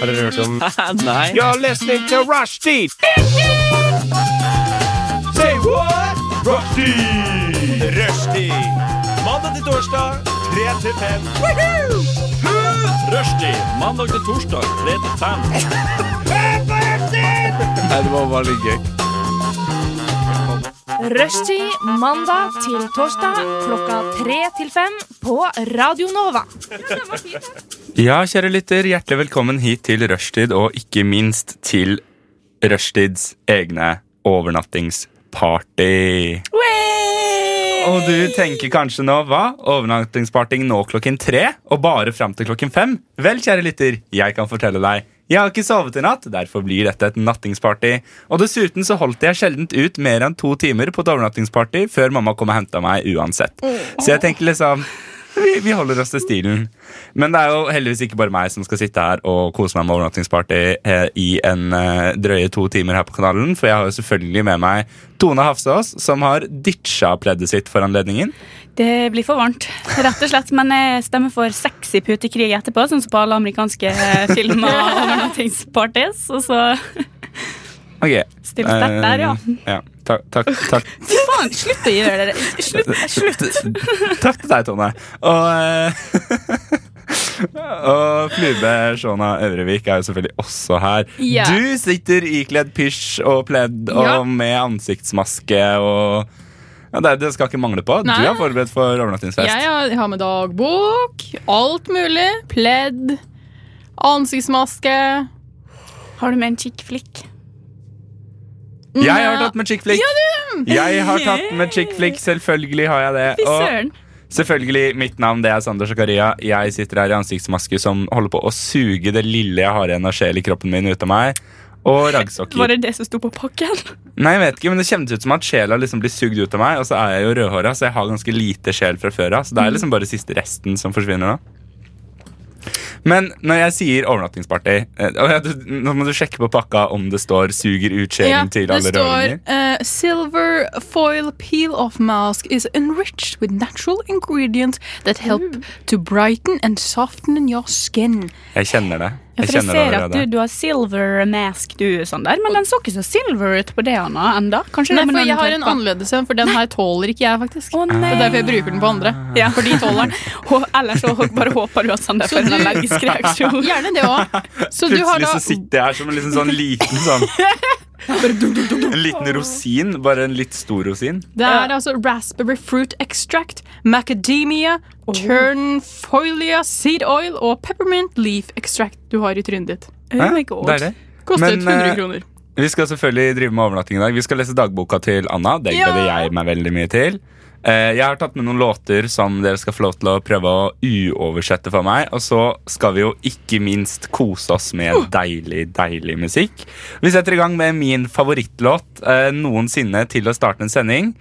Har dere hørt om Nei. You're listening to Rushdie! Say what? Rushdie! Rushdie! Mandag til torsdag, 3 til 5. Rushdie mandag til torsdag 3 til 5. Nei, det var bare litt gøy. Rushtid mandag til torsdag klokka tre til fem på Radio Nova. Ja, kjære lytter, hjertelig velkommen hit til Rushtid, og ikke minst til Rushtids egne overnattingsparty. Og du tenker kanskje nå hva? Overnattingsparty nå klokken tre, og bare fram til klokken fem? Vel, kjære lytter, jeg kan fortelle deg. Jeg har ikke sovet i natt, derfor blir dette et nattingsparty. Og dessuten så holdt jeg sjeldent ut mer enn to timer på et overnattingsparty før mamma kom og henta meg uansett. Så jeg tenker liksom vi, vi holder oss til stilen. Men det er jo heldigvis ikke bare meg som skal sitte her og kose meg med overnattingsparty eh, i en eh, drøye to timer her på kanalen. For jeg har jo selvfølgelig med meg Tone Hafsås, som har ditcha pleddet sitt for anledningen. Det blir for varmt, rett og slett. Men jeg stemmer for sexy putekrig etterpå, sånn som på alle amerikanske eh, filmer og overnattingsparties. Og så Ok Still sterkt der, ja. Eh, ja. Takk, takk, takk. Faen, slutt å gjøre det! Slutt! slutt. Takk til deg, Tone. Og, eh, og Flube Shona Øvrevik er jo selvfølgelig også her. Ja. Du sitter ikledd pysj og pledd og Ja. med ansiktsmaske og ja, det, det skal ikke mangle på. Nei. Du er forberedt for overnattingsfest. Jeg har med dagbok, alt mulig. Pledd, ansiktsmaske. Har du med en chick flick? Jeg har tatt med chick flick. Jeg har tatt med chick flick, selvfølgelig har jeg det. Og selvfølgelig, mitt navn det er Sander Sakaria Jeg sitter her i ansiktsmaske som holder på å suge det lille jeg har igjen av sjel i kroppen min ut av meg. Og raggsokker. Var det det som sto på pakken? Nei, jeg vet ikke, men Det kjennes ut som at sjela liksom blir sugd ut av meg. Og så er jeg jo rødhåra, så jeg har ganske lite sjel fra før av. Så det er liksom bare siste resten som forsvinner nå. Men når jeg sier overnattingsparty eh, ja, du, Nå må du sjekke på pakka om det står 'suger ut sjelen til det alle står rødlinger'. eh, Silver foil peel-off mask is enriched with natural ingredients that help Mm. to brighten and soften your skin. Jeg kjenner det. Ja, Jeg for jeg det ser at du, du har silver mask, du, Sander. Men den så ikke så silver ut på det Anna, enda. Kanskje Nei, for jeg har en annerledes en, for den her tåler ikke jeg, faktisk. Å Det er derfor jeg bruker den på andre. Ja. For de tåler den. Og ellers så bare håper du at Sander får en allergisk reaksjon. Gjerne det òg. Så du har Plutselig da så sitter jeg her som en liksom sånn liten sånn En liten rosin. Bare en litt stor rosin. Det er altså raspberry fruit extract, macadamia, turnfoilia seed oil og peppermint leaf extract du har i trynet ditt. Oh my God. det. Kostet Men, 100 eh, kroner. Vi skal selvfølgelig drive med overnatting i dag. Vi skal lese dagboka til Anna. Det Ja! gleder jeg meg veldig mye til. Eh, Jeg har tatt med noen låter som dere skal få lov til å prøve å uoversette for meg. Og så skal vi jo ikke minst kose oss med deilig, deilig musikk. Vi setter i gang med min favorittlåt eh, noensinne til å starte en sending.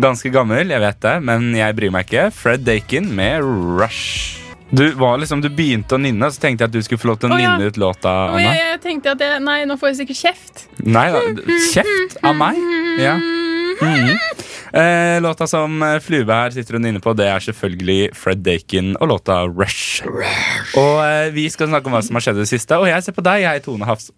Ganske gammel, jeg vet det, men jeg bryr meg ikke. Fred Dakin med Rush. Du, var liksom, du begynte å nynne, så tenkte jeg at du skulle få lov til å Å, ja. nynne ut låta. Anna. Oh, jeg, jeg tenkte at jeg, Nei, nå får jeg sikkert kjeft. Nei da, kjeft av meg? Ja. Mhm. Eh, låta som eh, Flube her sitter hun inne på, det er selvfølgelig Fred Dakin og låta Rush. Og eh, vi skal snakke om hva som har skjedd i det siste, og jeg ser på deg, jeg, Tone Hafs.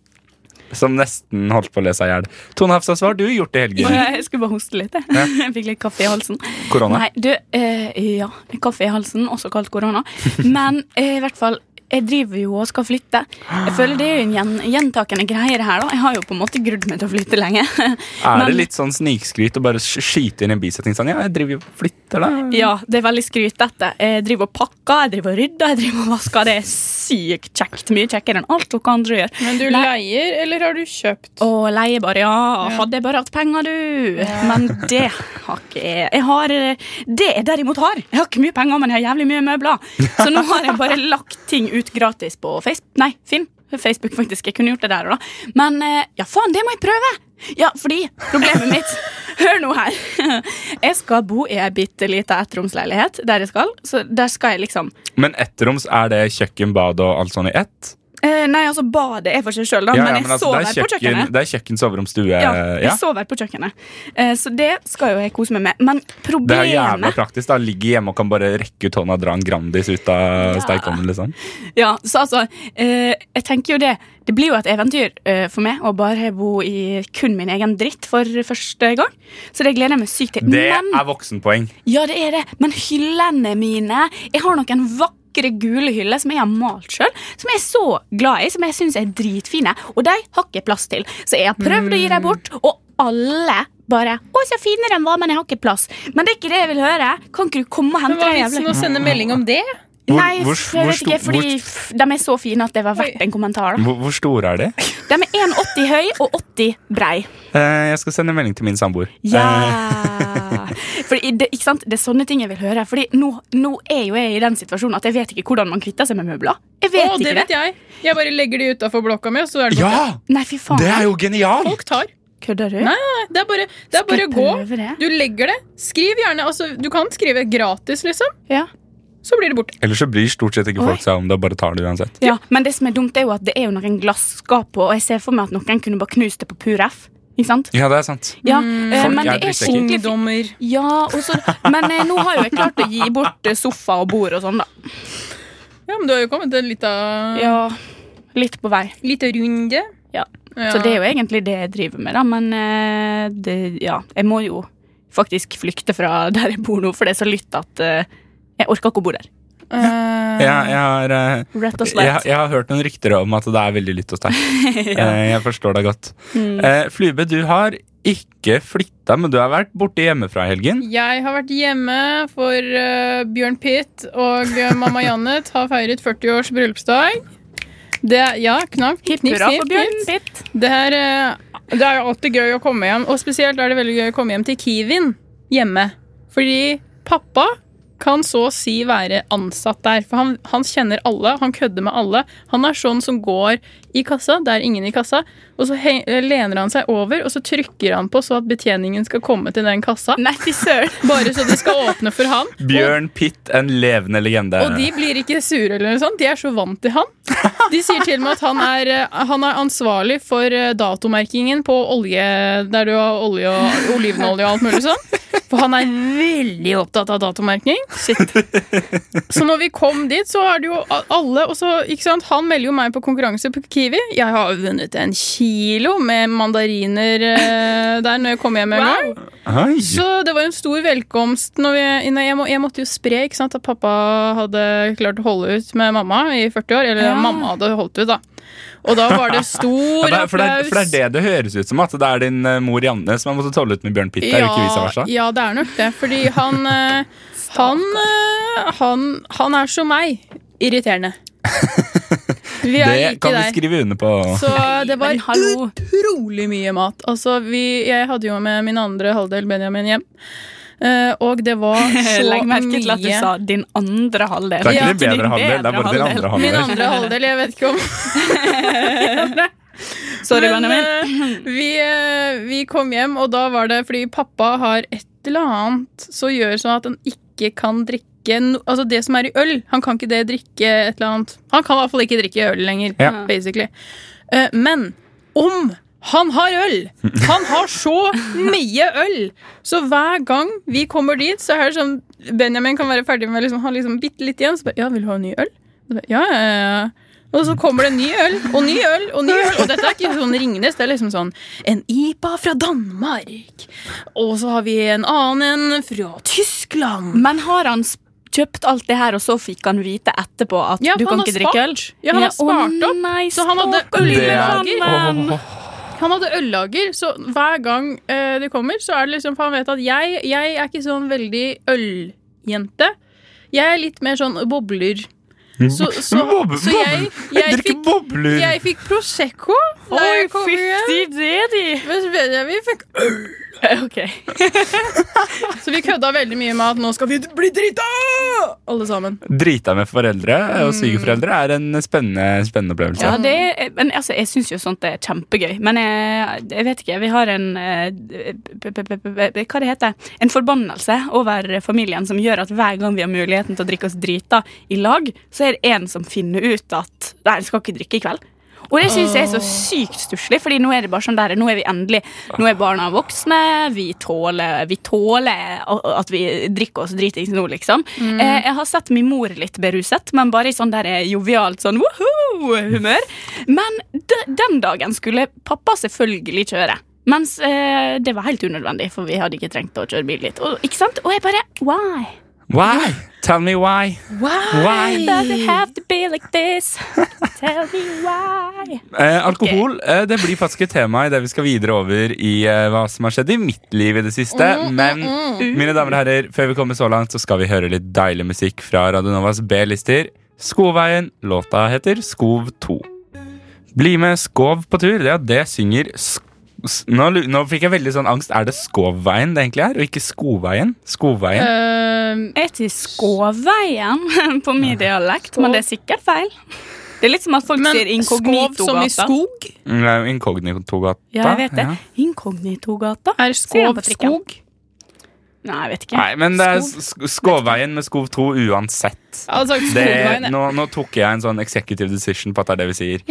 Som nesten holdt på å le seg i hjel. Tone Hafsås, hva har du gjort i helgen? Jeg skulle bare hoste litt. jeg. Jeg fikk litt kaffe i halsen. Korona? Nei, du, eh, ja, kaffe i halsen, også kalt korona. Men eh, i hvert fall, jeg driver jo og skal flytte. Jeg føler det er jo en gjen, gjentakende greie her. da. Jeg har jo på en måte grudd meg til å flytte lenge. Er det litt sånn snikskryt å bare skyte inn en bisetning sånn? Ja, jeg driver jo og flytter, da. Ja, det er veldig skrytete. Jeg driver og pakker, jeg driver og rydder, jeg driver og vasker. Det er sykt kjekt. Mye kjekkere enn alt dere andre gjør. Men du leier, eller har du kjøpt? Å, leier bare, ja. Hadde jeg bare hatt penger, du. Men det har ikke jeg. jeg har, eh, det jeg derimot har Jeg har ikke mye penger, men jeg har jævlig mye møbler. Så nå har jeg bare lagt ting ut gratis på Facebook. Nei, Finn. Facebook, faktisk. Jeg kunne gjort det der da. Men eh, ja, faen, det må jeg prøve! Ja, fordi problemet mitt Hør nå her. Jeg skal bo i ei bitte lita ettromsleilighet der jeg skal. Så der skal jeg liksom Men ettroms, er det kjøkken, bad og alt sånt i ett? Eh, nei, altså badet er for seg sjøl, da, Ja, ja, men jeg men altså, sover det, er på kjøkkenet. det er kjøkken, soverom, stue. Ja, jeg ja. sover på kjøkkenet. Eh, så det skal jo jeg kose meg med. Men problemet Det er jævla praktisk. da Ligge hjemme og kan bare rekke ut hånda og dra en Grandis ut av stekeovnen. Liksom. Ja, så altså eh, Jeg tenker jo det Det blir jo et eventyr eh, for meg å bare bo i kun min egen dritt for første gang. Så det gleder jeg meg sykt til. Det Men er voksenpoeng. Ja, det er det. Men hyllene mine Jeg har noen vakre gule hyller som jeg har malt sjøl, som jeg er så glad i, som jeg syns er dritfine. Og de har ikke plass til. Så jeg har prøvd å gi dem bort, og alle bare 'Å, så fine de var, men jeg har ikke plass'. Men det er ikke det jeg vil høre. Kan ikke du komme og Men dem? Hva er vitsen å sende melding om det? Hvor- Nei, hvor- jeg hvor vet ikke, fordi hvor, de er så fine at det var verdt en kommentar. Da. Hvor, hvor store er de? De er 1,80 høy og 80 brei. Eh, jeg skal sende melding til min samboer. Ja. Fordi det, ikke sant? det er sånne ting jeg vil høre. Fordi nå, nå er jo jeg i den situasjonen at jeg vet ikke hvordan man kvitter seg med møbler. Jeg vet Å, det ikke vet jeg. Jeg bare legger de utafor blokka mi, og så er Eh, det borte. ja! Nei, fy faen. Det er jo genialt! Folk tar. Kødder du? Nei, nei, det er bare, det er bare å gå. det? Du legger det. Skriv gjerne. Altså, du kan skrive gratis, liksom. Ja. Så blir det borte. Ellers så bryr stort sett ikke Oi. folk seg om det, og bare tar det uansett. ja. Men det som er dumt, er jo at det er jo noen glasskap på, og jeg ser for meg at noen kunne bare knust det på pur F. Ikke sant? Ja, det er sant. Ja, eh, Mm. Folk men er det er drittsekker. Ungdommer. Ja, men eh, nå har jo jeg klart å gi bort eh, sofa og bord og sånn, da. Ja, men du har jo kommet litt av... Ja, litt på vei. Litt runde. Ja. Ja. Så det er jo egentlig det jeg driver med, da. Men eh, det, ja, jeg må jo faktisk flykte fra der jeg bor nå, for det er så lytt at eh, jeg orker ikke å bo der. Uh, Jeg, jeg, har, uh, Rett og jeg, slett. jeg har hørt noen rykter om at det er veldig lytt hos deg. uh, Jeg forstår deg godt. Mm. Eh, Flybe, du har ikke flytta, men du har vært borte hjemmefra i helgen. Jeg har vært hjemme for eh, Bjørn Pitt og eh, mamma Janet har feiret 40 års bryllupsdag. Det, ja, knapp. Hipp hurra for Bjørn. Pitt. Det er, eh, det er alltid gøy å komme hjem, og spesielt er det veldig gøy å komme hjem til Kivin hjemme. Fordi pappa kan så å si være ansatt der, for han, han kjenner alle, han kødder med alle. Han er sånn som går i kassa, det er ingen i kassa, og så he lener han seg over, og så trykker han på så at betjeningen skal komme til den kassa. Nei, fy søren. Bare så de skal åpne for han. Bjørn Pitt, en levende legende. Og, de blir ikke sure, eller noe sånt. De er så vant til han. De sier til og med at han er, eh, han er ansvarlig for eh, datomerkingen på olje der du har olje og olivenolje og alt mulig sånn. For han er veldig opptatt av datomerking. Så når vi kom dit, så er det jo alle og så, ikke sant? Han melder jo meg på konkurranse på Kiwi. Jeg har vunnet en kilo med mandariner eh, der når jeg kom hjem en gang. Wow. Så det var en stor velkomst. Når vi, nei, jeg, må, jeg måtte jo spre ikke sant, at pappa hadde klart å holde ut med mamma i 40 år. Eller Ja. mamma hadde holdt ut, da. Og da var det stor Ja, er- for, det er, applaus. for det er det det høres ut som, at det er din eh, mor Janne som har måttet holde ut med Bjørn Pitt der, og ikke vice versa. ja, det er nok det. Fordi han eh, han, eh, han han er som meg. Irriterende. Vi er Det kan vi skrive under på. Så det var utrolig mye mat. Altså, vi, jeg hadde jo med min andre halvdel Benjamin hjem. Eh, og det var så Legg merke til at du sa din andre halvdel. Det er ikke Ja, din bedre halvdel, det er bare din andre Min andre halvdel, jeg vet ikke om Sorry, Men, Benjamin. eh, vi, vi kom hjem, og da var det fordi pappa har et eller annet som gjør sånn at han ikke kan drikke no, Altså det som er i øl. Han kan ikke det drikke et eller annet Han kan i hvert fall ikke drikke øl lenger, Ja. basically. Uh, men om han har øl! Han har så mye øl! Så hver gang vi kommer dit, så er det sånn Benjamin kan være ferdig med liksom, ha liksom bitte litt igjen. Så bare, ja, vil du ha en ny øl? Bare, ja, ja, ja. Og så kommer det ny øl og ny øl og ny øl. Og dette er ikke sånn Ringnes, det er liksom sånn en IPA fra Danmark. Og så har vi en annen en fra Tyskland. Men har han kjøpt alt det her, og så fikk han vite etterpå at Ja, du kan ikke drikke øl? Ja, han har spart opp. Nei, Så han hadde er-. Åh. Han hadde øllager, så hver gang uh, det kommer, så er det liksom For han vet at jeg, jeg er ikke sånn veldig øljente. Jeg er litt mer sånn bobler. Så, så, Bob- så jeg, jeg, drikker fikk, bobler! jeg fikk Prosecco. da jeg kom hjem. det, de. Mens Benjamin fikk øl. Ok. Så vi kødda veldig mye med at nå skal vi bli drita! Alle sammen. Drita med foreldre og svigerforeldre er en spennende, spennende opplevelse. Ja, det er, men altså, Jeg syns jo sånt er kjempegøy. Men jeg, jeg vet ikke. Vi har en eh, Hva det heter En forbannelse over familien som gjør at hver gang vi har muligheten til å drikke oss drita i lag, så er det en som finner ut at Nei, jeg skal ikke drikke i kveld. Og det syns jeg er så sykt stusslig, Fordi nå er det bare sånn der Nå er vi endelig Nå er barna voksne, vi tåler, vi tåler at vi drikker oss dritings nå, liksom. Mm. Jeg har sett min mor litt beruset, men bare i sånn der jovialt sånn woho-humør. Men de, den dagen skulle pappa selvfølgelig kjøre. Mens eh, det var helt unødvendig, for vi hadde ikke trengt å kjøre bil litt. Og, ikke sant? og jeg bare Why? Why? Tell me why. Why? Does it have to be like this? Tell me why. Eh, alkohol eh, det blir faktisk et tema i det vi skal videre over i eh, hva som har skjedd i mitt liv i det siste. Men mine damer og herrer, før vi kommer så langt, så skal vi høre litt deilig musikk fra Radionovas B-lister. Skoveien. Låta heter Skov 2. Bli med Skov på tur. Ja, det synger sk s- nå, nå fikk jeg veldig sånn angst. Er det Skovveien det egentlig er, og ikke Skoveien? Skoveien? Uh, er sier Skåveien på min dialekt, men det er sikkert feil. Det er litt som at folk men sier skov som i skog? Mm, Inkognitogata. Ja, jeg vet det. Ja. Inkognitogata? Er skov skog? Nei, jeg vet ikke. Nei, men det er sk- Skåveien med Skov 2 uansett. Jeg Det, nå, nå tok jeg en sånn executive decision på at det er det vi sier.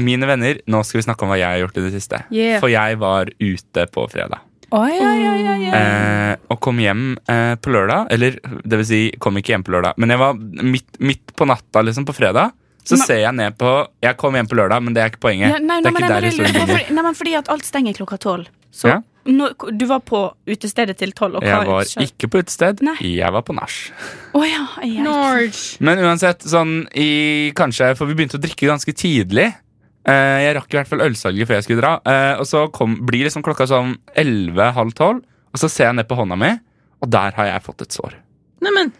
Mine venner, nå skal vi snakke om hva jeg har gjort i det siste. Yeah. For jeg var ute på fredag. Oh, ja, ja. Eh, og kom hjem eh, på lørdag. Eller det vil si, kom ikke hjem på lørdag. Men jeg var midt, midt på natta liksom på fredag. Så Men- ser jeg ned på Jeg kom hjem på lørdag, men det er ikke poenget. Ja, nei, det er men ikke der historien ligger. fordi, nei, men fordi at alt stenger klokka tolv. Så Ja. Når, du var på utestedet til tolv, Jeg var skjedde? ikke på utested. Nei. Jeg var på nach. Oh, ja. Men uansett, sånn i kanskje For vi begynte å drikke ganske tidlig. Uh, jeg rakk i hvert fall ølsalget før jeg skulle dra. Uh, og så kom, blir liksom klokka sånn 11-halv 12, og så ser jeg ned på hånda mi, og der har jeg fått et sår. Neimen,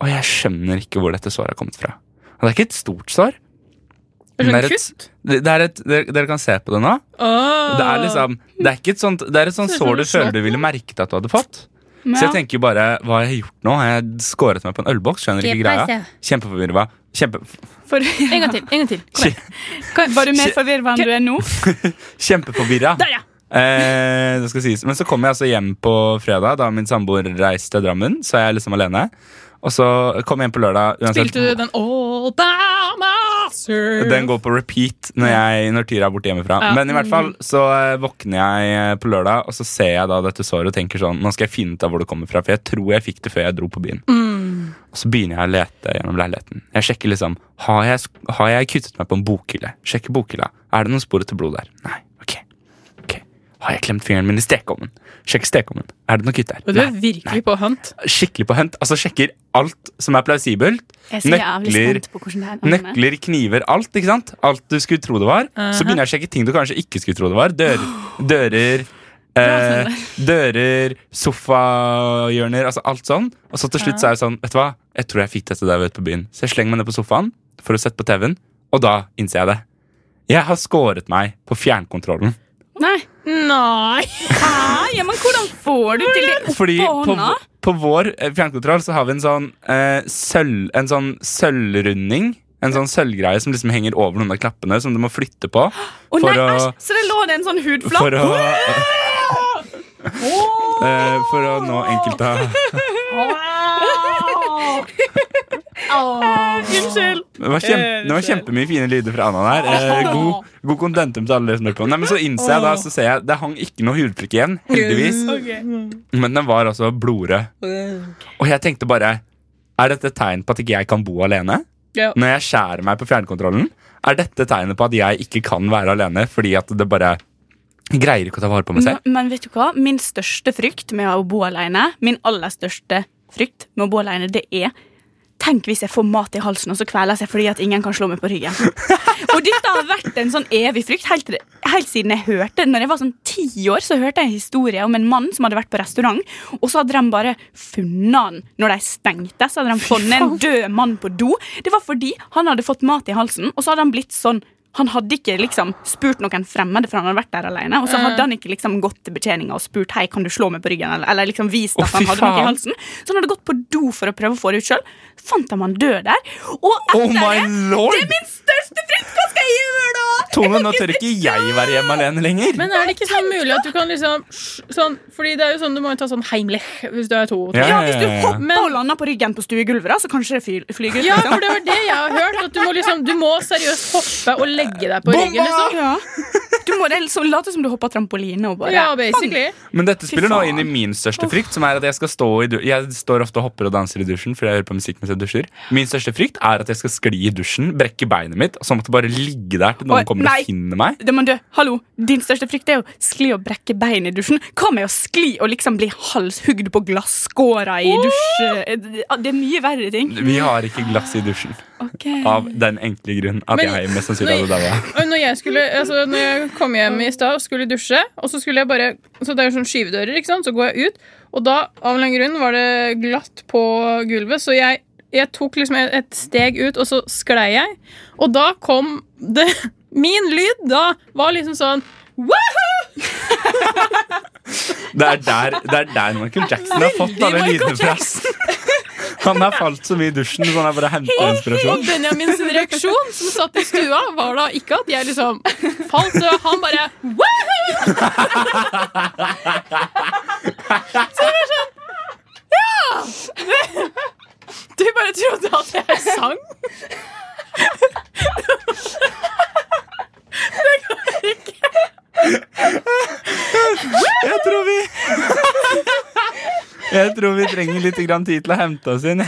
Og jeg skjønner ikke hvor dette såret har kommet fra. Og det er ikke et stort sår. Det Men sånn det er et- Det, er et, dere, dere kan se på det nå. Oh. Det er liksom Det er ikke et sånt Det er et sånt sår du du føler du ville merket at du hadde fått. Ja. Så jeg tenker bare Hva har jeg gjort nå? Har jeg skåret meg på en ølboks? Skjønner ikke greia. Kjempeforvirra. Kjempe, For, En gang til. en gang til Kom igjen. Kom Var du mer forvirra enn du er nå? kjempeforvirra. Der, ja! Eh, det skal sies. Men så kom jeg altså hjem på fredag, da min samboer reiste til Drammen. Så er jeg liksom alene. Og så kom jeg hjem på lørdag. uansett- Spilte du den All myself? Den går på repeat når, jeg, når Tyra er borte hjemmefra. Ja. Men i hvert fall så eh, våkner jeg på lørdag, og så ser jeg da dette såret og tenker sånn Nå skal jeg finne ut av hvor det kommer fra, for jeg tror jeg fikk det før jeg dro på byen. Og så begynner jeg å lete gjennom leiligheten. Jeg sjekker liksom Har jeg, har jeg kuttet meg på en bokhylle? Sjekker bokhylla. Er det noen spor etter blod der? Nei. Ok. Har jeg klemt fingeren min i stekeovnen? Sjekk stekeovnen. Er det noe kutt der? Du er Nei. virkelig på hunt. Skikkelig på hunt. Altså sjekker alt som er plausibelt. Er Nøkler, det er. Nøkler, kniver, alt. ikke sant? Alt du skulle tro det var. Så begynner jeg å sjekke ting du kanskje ikke skulle tro det var. Dør, dører, eh, dører, sofahjørner, altså alt sånn. Og så til slutt så er jeg sånn, vet du hva? Jeg tror jeg fikk dette der ute på byen. Så jeg slenger meg ned på sofaen for å sette på TV-en, og da innser jeg det. Jeg har skåret meg på fjernkontrollen. Nei. Nei! Hæ? Ja, men hvordan får du til det oppå på, hånda? på vår eh, fjernkontroll så har vi en sånn eh, sølv, En sånn sølvrunding. En sånn sølvgreie som liksom henger over noen av klappene, som du må flytte på. Oh, for nei, å- æsj! Så det lå det en sånn hudflapp? For å eh, For å nå enkelte Unnskyld. Det var, kjempe, det var kjempemye fine lyder fra Anna der. Eh, god, god contentum til alle dere som hører på. Nei, men så innser jeg da, så ser jeg Det hang ikke noe hudtrykk igjen, heldigvis. Men den var altså blodrød. Og jeg tenkte bare Er dette et tegn på at ikke jeg kan bo alene? Når jeg skjærer meg på fjernkontrollen? Er dette tegnet på at jeg ikke kan være alene fordi at det bare greier ikke å ta vare på meg selv? Men, men vet du hva? Min største frykt med å bo alene, min aller største frykt med å bo alene, det er Tenk hvis jeg får mat i halsen og så kveles jeg fordi at ingen kan slå meg på ryggen. Og dette har vært en sånn evig frykt helt, helt siden jeg hørte Når jeg var sånn ti år, så hørte jeg en historie om en mann som hadde vært på restaurant, og så hadde de bare funnet han når de stengte. Så hadde de funnet en død mann på do. Det var fordi han hadde fått mat i halsen, og så hadde han blitt sånn Han hadde ikke liksom spurt noen fremmede, for han hadde vært der alene. Og så hadde han ikke liksom gått til betjeninga og spurt Hei, kan du slå meg på ryggen, eller, eller liksom vist at at han hadde noe i halsen. Så han hadde gått på do for å prøve å få det ut sjøl. Fant han han død der. Og etter Oh det lord! Det er min største frykt! Hva skal jeg gjøre da? Tone, nå tør ikke jeg være hjemme alene lenger. Men er det ikke sånn mulig at du kan liksom sånn, Fordi det er jo sånn, du må jo ta sånn Heimlich hvis du er to. Ja, Ja, Hvis du ja, ja. hopper Men- og lander på ryggen på stuegulvet, da, så kanskje det flyr flyger ut. Ja, liksom. for det var det jeg har hørt. At du må, liksom, du må seriøst hoppe og legge deg på ryggen. Liksom. Ja. Du må liksom, late som du hopper trampoline og bare Ja, basically. Men dette spiller nå inn i min største frykt, som er at jeg skal stå i du Jeg står ofte og hopper og danser i dusjen fordi jeg hører på musikk mens jeg dusjer. Min største frykt er at jeg skal skli i dusjen, brekke beinet mitt, og så måtte bare ligge der til noen og, kommer nei. og finner meg. Det må du, Hallo, Din største frykt er å skli og brekke bein i dusjen. Hva med å skli og liksom bli halshugd på glasskåra i dusj? Det er mye verre ting. Vi har ikke glass i dusjen. Ok. Av den enkle grunn at Men- jeg mest sannsynlig hadde daua. Når jeg, skulle, altså, når jeg kom hjem i stad og skulle dusje, og så skulle jeg bare Så det er jo sånn skyvedører, ikke sant? Så går jeg ut, og da av en eller annen grunn var det glatt på gulvet, så jeg, jeg tok liksom et steg ut, og så sklei jeg. Og da kom det Min lyd da var liksom sånn Woohoo! Det er der, det er der Michael Jackson har fått alle lydene fra. Han har falt så mye i dusjen, så han har bare hentet Og Benjamin sin reaksjon som satt i stua, var da ikke at jeg liksom falt. Så han bare Woohoo! Så det var sånn Ja! Du bare trodde at jeg sang? Jeg tror vi Jeg tror vi trenger litt grann tid til å hente oss inn.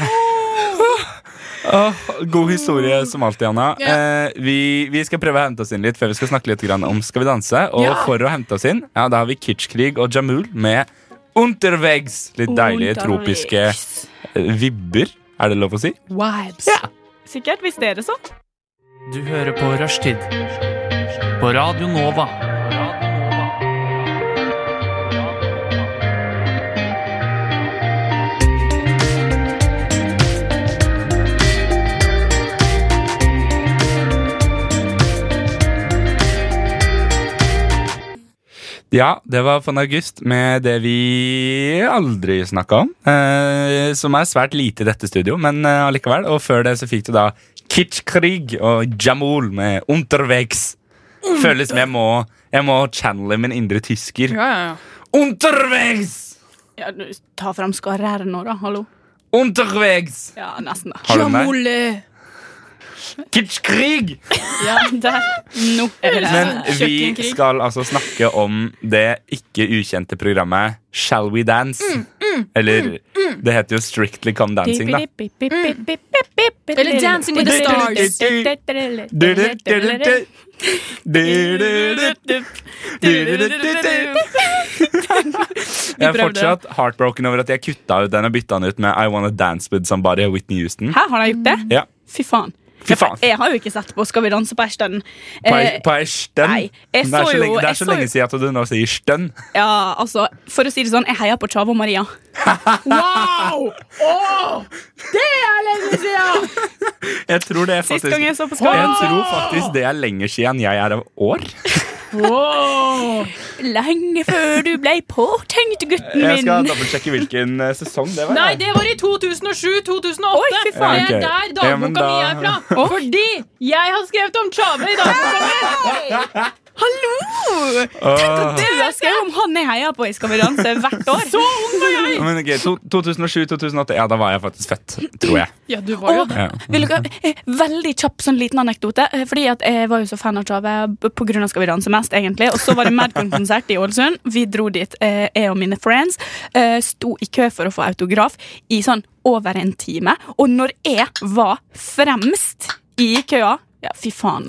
Oh, god historie som alltid, Anna. Eh, vi, vi skal prøve å hente oss inn litt før vi skal snakke litt grann om Skal vi danse. Og for å hente oss inn, ja, da har vi Kitschkrig og Jamul med Unterwegs. Litt deilige tropiske eh, vibber. Er det lov å si? Vibes. Sikkert, hvis det er det så. Du hører på Rushtid på Radio Nova. Ja, det var von August med det vi aldri snakka om. Eh, som er svært lite i dette studio, men eh, allikevel. Og før det så fikk du da Kitschkrig og Jamul med Unterwegs. Føles som jeg må, jeg må channele min indre tysker. Ja, ja, ja. Unterwegs! Ja, du, ta fram skarre-r nå, da. Hallo. Unterwegs! Ja, nesten, da. Har du den der? Jamole. Kitschkrig! Ja, der. Nå er vi. Men vi skal altså snakke om det ikke ukjente programmet Shall We Dance. Eller det heter jo Strictly Come Dancing, da. Eller Dancing with the Stars. Jeg er fortsatt heartbroken over at jeg kutta ut den og bytta den ut med I Wanna Dance With Somebody av Whitney Houston. Hæ, har de gjort det? Ja, Fy faen. Fy faen. Jeg har jo ikke sett på Skal vi danse på Ashton. På, Eh, på ei stønn. Det er så jo- lenge, det er så så lenge siden at du nå sier stønn. ja, altså, For å si det sånn, jeg heier på Chavo Maria. Wow! Åh, det er lenge siden! Jeg tror det er Sist gang jeg så på jeg tror faktisk det er lenger siden jeg er av år. Wow. Lenge før du ble påtenkt, gutten min. Jeg skal dobbeltsjekke hvilken eh, sesong det var. Nei, det var i 2007-2008. Oi, fy faen. Det er der dagboka Ja, da- mi er fra. Fordi jeg har skrevet om Tjave i dagboka mi. Hallo! Tenk at Du har skrevet om han jeg heier på i Skal vi danse hvert år. Så ung var jeg! Men ok, 2007-2008, ja, da var jeg faktisk født, tror jeg. Ja, du var jo det. Ja. vil dere, eh, veldig kjapp sånn liten anekdote. eh, Fordi at Jeg var jo så fan av Tjave pga. på grunn av Skal vi danse mest. egentlig Og så var det Madcon-konsert i Ålesund. Vi dro dit, eh, jeg og mine friends. eh, Sto i kø for å få autograf i sånn over en time. Og når jeg var fremst i køa ja, fy faen.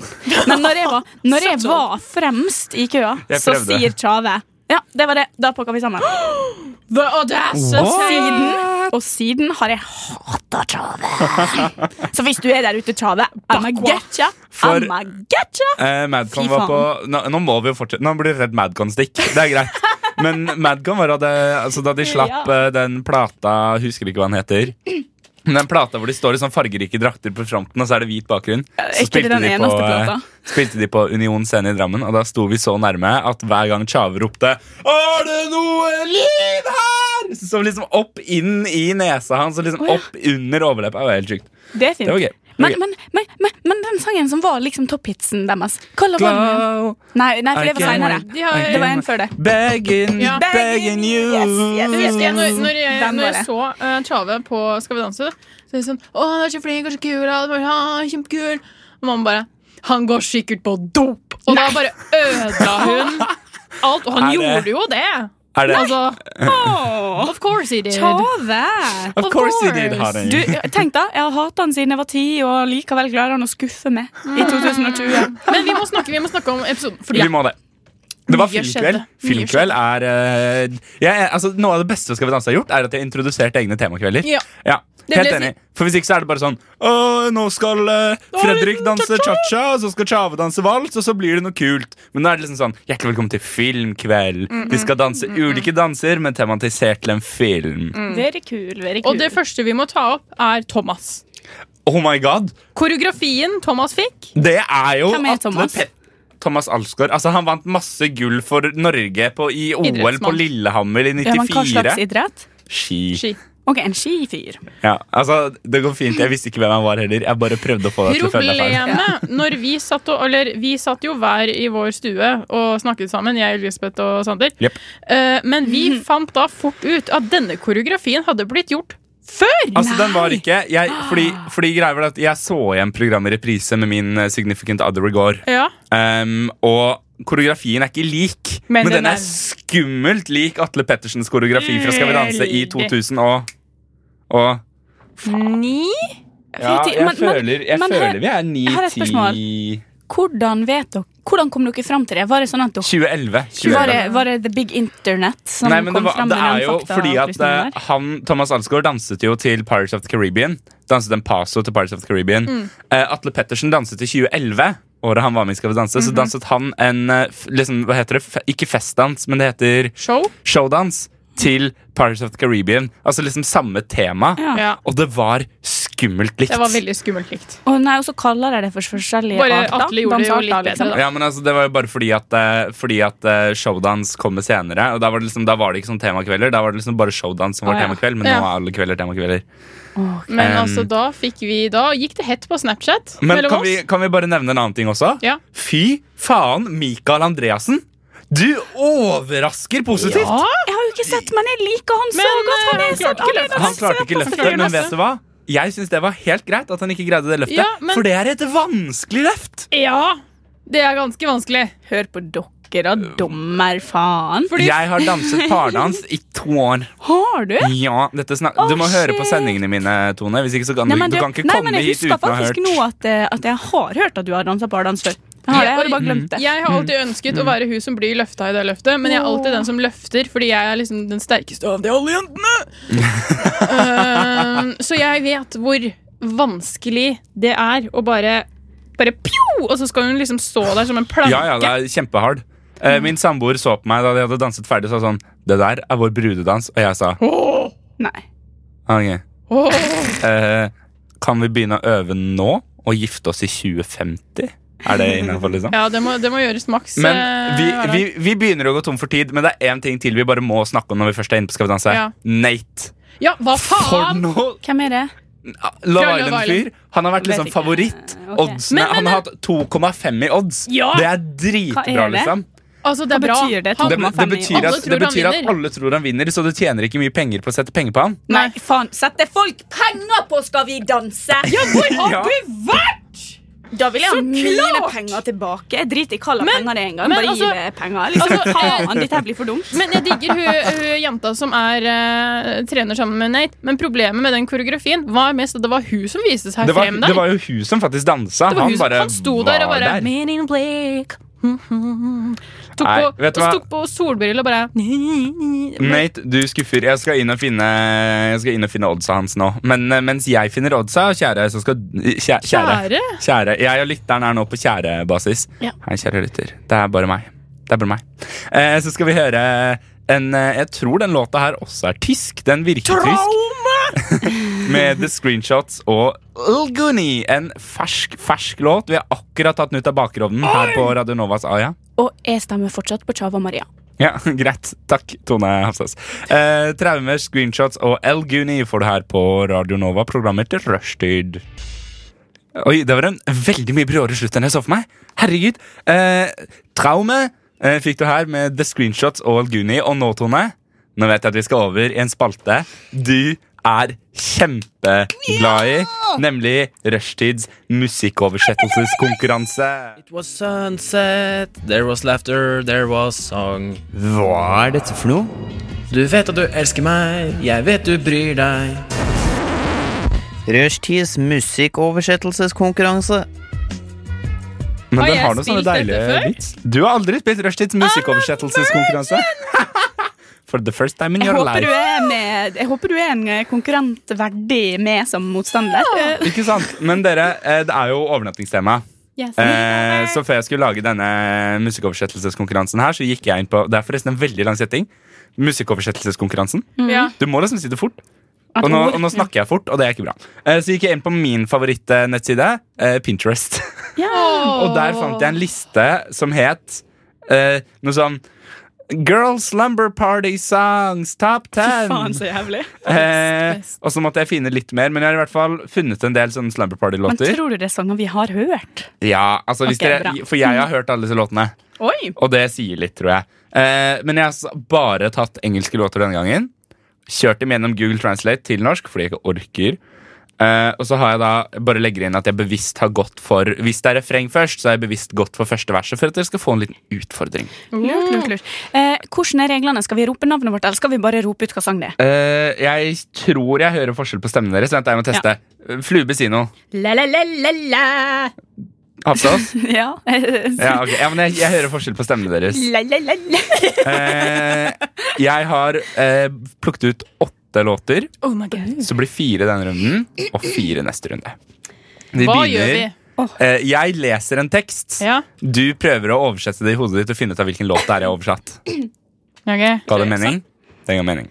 Men når jeg var, når jeg var fremst i køa, så sier Tjave Ja, det var det. Da pakka vi sammen. The audacity! Og siden, og siden har jeg hata Tjave. Så hvis du er der ute, Tjave, I'ma get ya. For- I'ma get ya. Eh, Madcon var på nå, nå må vi jo fortsette Nå blir det redd Madcon-stikk. Det er greit. Men Madcon var det, altså, da de slapp Ja. eh, den plata Husker ikke hva den heter. Den plata hvor de står i sånn fargerike drakter på fronten, og så er det hvit bakgrunn. Så spilte de på, eh, spilte de på Union scene i Drammen, og da sto vi så nærme at hver gang Tjave ropte 'Er det noe liv her?' Så liksom opp inn i nesa hans og liksom opp under overleppa. Det var helt sjukt. Det. Det var gøy. Men, men, men, men, men den sangen som var liksom topphitsen deres Hva var den? Glow, Nei, nei, for det var seinere. Det var en før det. begging, Ja. begging you. Yes, yes, yes, når, når, jeg, når jeg så uh, Tjave på Skal vi danse, så er det sånn Å, han er så flink og så kul. Og bare, kjempekul. Og mamma bare Han går sikkert på dop. Og da bare ødela hun alt. Og han gjorde jo det. Er det Altså, oh, of course he did. Tjave! Of of course he did, Harry. Du, tenk da, Jeg har hatt han siden jeg var ti, og likevel klarer han å skuffe meg i 2020. Men vi må snakke, vi må snakke om episoden. Fordi Vi må det. Det var filmkveld. Filmkveld er uh, jeg, altså, Noe av det beste Skal vi danse har gjort, er at de har introdusert egne temakvelder. Ja. Ja, Helt enig. For Hvis ikke så er det bare sånn Å, nå skal uh, Fredrik danse cha-cha, og så skal Tjave danse vals, og så blir det noe kult. Men nå er det liksom sånn Hjertelig velkommen til filmkveld. Vi skal danse ulike danser, men tematisert til en film. Very cool, very cool. Og det første vi må ta opp, er Thomas. Oh my god! Koreografien Thomas fikk. Det er jo Hvem er Atle Thomas? Pe- Thomas Alsgaard. Altså, han vant masse gull for Norge på, i OL på. Lillehammer i ja, men Hva 94. slags idrett? Ski. Ski. Ok, en skifyr. Ja, altså, det går fint. Jeg visste ikke hvem han var heller. Jeg bare prøvde å få deg til å føle deg feil. Problemet når vi satt og, Eller vi satt jo hver i vår stue og snakket sammen, jeg, Elisabeth og Sander. yep. uh, men vi fant da fort ut at denne koreografien hadde blitt gjort før! Altså, den var ikke jeg, fordi, fordi greia var at jeg så igjen programmet i reprise med min eh, significant other i går. Ja. Um, og koreografien er ikke lik, men, Men den, den er er- skummelt lik Atle Pettersens koreografi fra Skal vi danse i 2000 og, og Ni? Ja, jeg men- føler, jeg men her- føler vi er 9, her er et spørsmål. Hvordan vet dere Hvordan kom dere fram til det? Var det sånn at dere 2011. 2011. var det, var det The Big Internet som Nei, kom det, var, fram det er jo fordi at eh, han, Thomas Alsgaard danset jo til Pirates of the Caribbean. Danset en paso til Pirates of the Caribbean. Mm. Uh, Atle Pettersen danset i 2011. Året han var med i Skal vi danse, Mhm. så danset han en eh, liksom, hva heter det? Fe- Ikke festdans, men det heter Show? showdans til Pirates of the Caribbean. Altså liksom samme tema. Ja. Og det var skummelt likt. Det var veldig skummelt likt. Og nei, og så kaller de det for forskjellige Bare arter. Atle gjorde det jo litt bedre, da. Ja, men altså, Det var jo bare fordi at, eh, fordi at eh, showdans kommer senere. Og Da var det liksom, da var det ikke sånn temakvelder, da var det liksom bare showdans som var ah, ja. temakveld. Men Ja. nå er alle kvelder temakvelder. Men Um, altså, da fikk vi Da gikk det hett på Snapchat Men mellom kan oss. vi, kan vi bare nevne en annen ting også? Ja. Fy faen, Mikael Andreassen! Du overrasker positivt! Ja, Jeg har jo ikke sett, men jeg liker han så godt. Han eh, han klarte ikke løftet. Han klarte ikke løftet, men vet du hva? Jeg syns det var helt greit at han ikke greide det løftet. Ja, men- For det er et vanskelig løft! ja, det er ganske vanskelig. Hør på dere, da, dommer faen. Fordi Jeg har danset pardans i to år. Har du? Ja, dette snak oh, Du må høre på sendingene mine, Tone. Hvis ikke så kan Nei, du, men du kan ikke nei, komme men jeg hit husker uten å ha faktisk nå at, eh, at jeg har hørt at du har dansa pardans før. Har, det, jeg har bare glemt det. Jeg har alltid ønsket å være hun som blir løfta i det løftet, men jeg er alltid den som løfter, fordi jeg er liksom den sterkeste av de alle jentene. uh, så jeg vet hvor vanskelig det er å bare Bare pjo! Og så skal hun liksom stå der som en planke. Ja, ja, det er kjempehard. Uh, min samboer så på meg da de hadde danset ferdig, og sa sånn Det der er vår brudedans. Og jeg sa Åh, Nei. Okay. åh. Eh, kan vi begynne å øve nå og gifte oss i 2050? Er det innafor, liksom? Ja, det må, det må gjøres maks. Men eh, vi, vi, vi begynner å gå tom for tid, men det er én ting til vi bare må snakke om når vi først er inne på Skal vi danse. Ja. Nate. Ja, hva For faen? noe Hvem er det? Love Island-fyr. Han har vært liksom favoritt. Okay. Oddsene, Men- men- han har hatt 2,5 i odds. Ja! Det er Hva dritbra, er det? liksom. Altså, det Hva betyr det? Han- Det, det betyr, at, det betyr at alle tror han vinner, så du tjener ikke mye penger på å sette penger på han. Nei, faen. Setter folk penger på Skal vi danse? Ja, hvor har Ja. du vært?! Da vil jeg ha mine penger tilbake. Jeg driter i hva slags penger det er engang. men Bare gi altså- meg penger. Liksom, altså, faen, dette blir for dumt. Men jeg digger hun, hun jenta som er uh, trener sammen med Nate. Men problemet med den koreografien var mest at det var hun som viste seg Det var, frem der. det var jo hun som faktisk dansa. Han hun som- bare han sto der og bare der. Tok Nei, på, vet du hva? tok på solbriller og bare Nate, du skuffer. Jeg skal inn og finne, jeg skal inn og finne oddsa hans nå. Men eh, mens jeg finner oddsa, kjære, så skal kjære, Kjære? kjære Jeg og lytteren er nå på kjærebasis. Ja. Hei, kjære lytter. Det er bare meg. Det er bare meg. Eh, så skal vi høre en eh, Jeg tror den låta her også er tysk. Den virker tysk. med The Screenshots og Ulguni. En fersk, fersk låt. Vi har akkurat tatt den ut av bakrovnen her på Radio Novas Aya. Og jeg stemmer fortsatt på Chava Maria. Ja, Greit. Takk, Tone Hafsas. Eh, traumer, screenshots og El Guni får du her på Radio Nova, programmet til rushtid. Oi, det var en veldig mye bråere slutt enn jeg så for meg. Herregud. Eh, traume eh, fikk du her med The Screenshots og El Guni. Og nå, Tone, nå vet jeg at vi skal over i en spalte du er kjempeglad i, nemlig Rushtids musikkoversettelseskonkurranse. It was sunset, there was laughter, there was song. Hva er dette for noe? Du vet at du elsker meg, jeg vet du bryr deg. Rushtids musikkoversettelseskonkurranse. Men Har den jeg har noen sånne spilt dette deilige før? beats. Du har aldri spilt Rushtids musikkoversettelseskonkurranse. For the first time in Jeg your du life. er med, jeg håper du er en eh, konkurrent verdig med som motstander. Ja. Ikke sant? Men dere, eh, det er jo overnattingstema. Yes. Eh, så før jeg skulle lage denne musikkoversettelseskonkurransen her, så gikk jeg inn på Det er forresten en veldig lang setting. Musikkoversettelseskonkurransen. Ja. Du må liksom si det fort. Og nå, og nå snakker jeg fort, og det er ikke bra. Eh, så gikk jeg inn på min favorittnettside, eh, Pinterest. Og der fant jeg en liste som het eh, noe sånn Girl Slumber Party Songs Top Ten. faen, 10. så jævlig. Eh, og så måtte jeg finne litt mer, men jeg har i hvert fall funnet en del sånne Slumber Party-låter. Men tror du det er sanger vi har hørt? Ja, altså hvis Ok, dere. For jeg har hørt alle disse låtene, Oi! og det sier litt, tror jeg. Eh, men jeg har bare tatt engelske låter denne gangen. Kjørt dem gjennom Google Translate til norsk fordi jeg ikke orker. Eh, og så har jeg da bare legger inn at jeg bevisst har gått for Hvis det er refreng først, så har jeg bevisst gått for første verset for at dere skal få en liten utfordring. Lurt, lurt, lurt. Uh, hvordan er reglene? Skal vi rope navnet vårt, eller skal vi bare rope ut hva sang det er? Uh, jeg tror jeg hører forskjell på stemmen deres. Vent, jeg må teste. Ja. Flube, si noe. La, la, la, la, la. Hafsås? Ja. Ja, okay. ja, men jeg, jeg hører forskjell på stemmene deres. La, la, la, la. Eh, jeg har eh, plukket ut åtte låter. Oh my god. Så blir fire denne runden, og fire neste runde. Vi Hva gjør vi? Eh, jeg leser en tekst. Ja, Du prøver å oversette det i hodet ditt og finne ut av hvilken låt det er jeg har oversatt. Okay. Ga det mening? Det ga mening.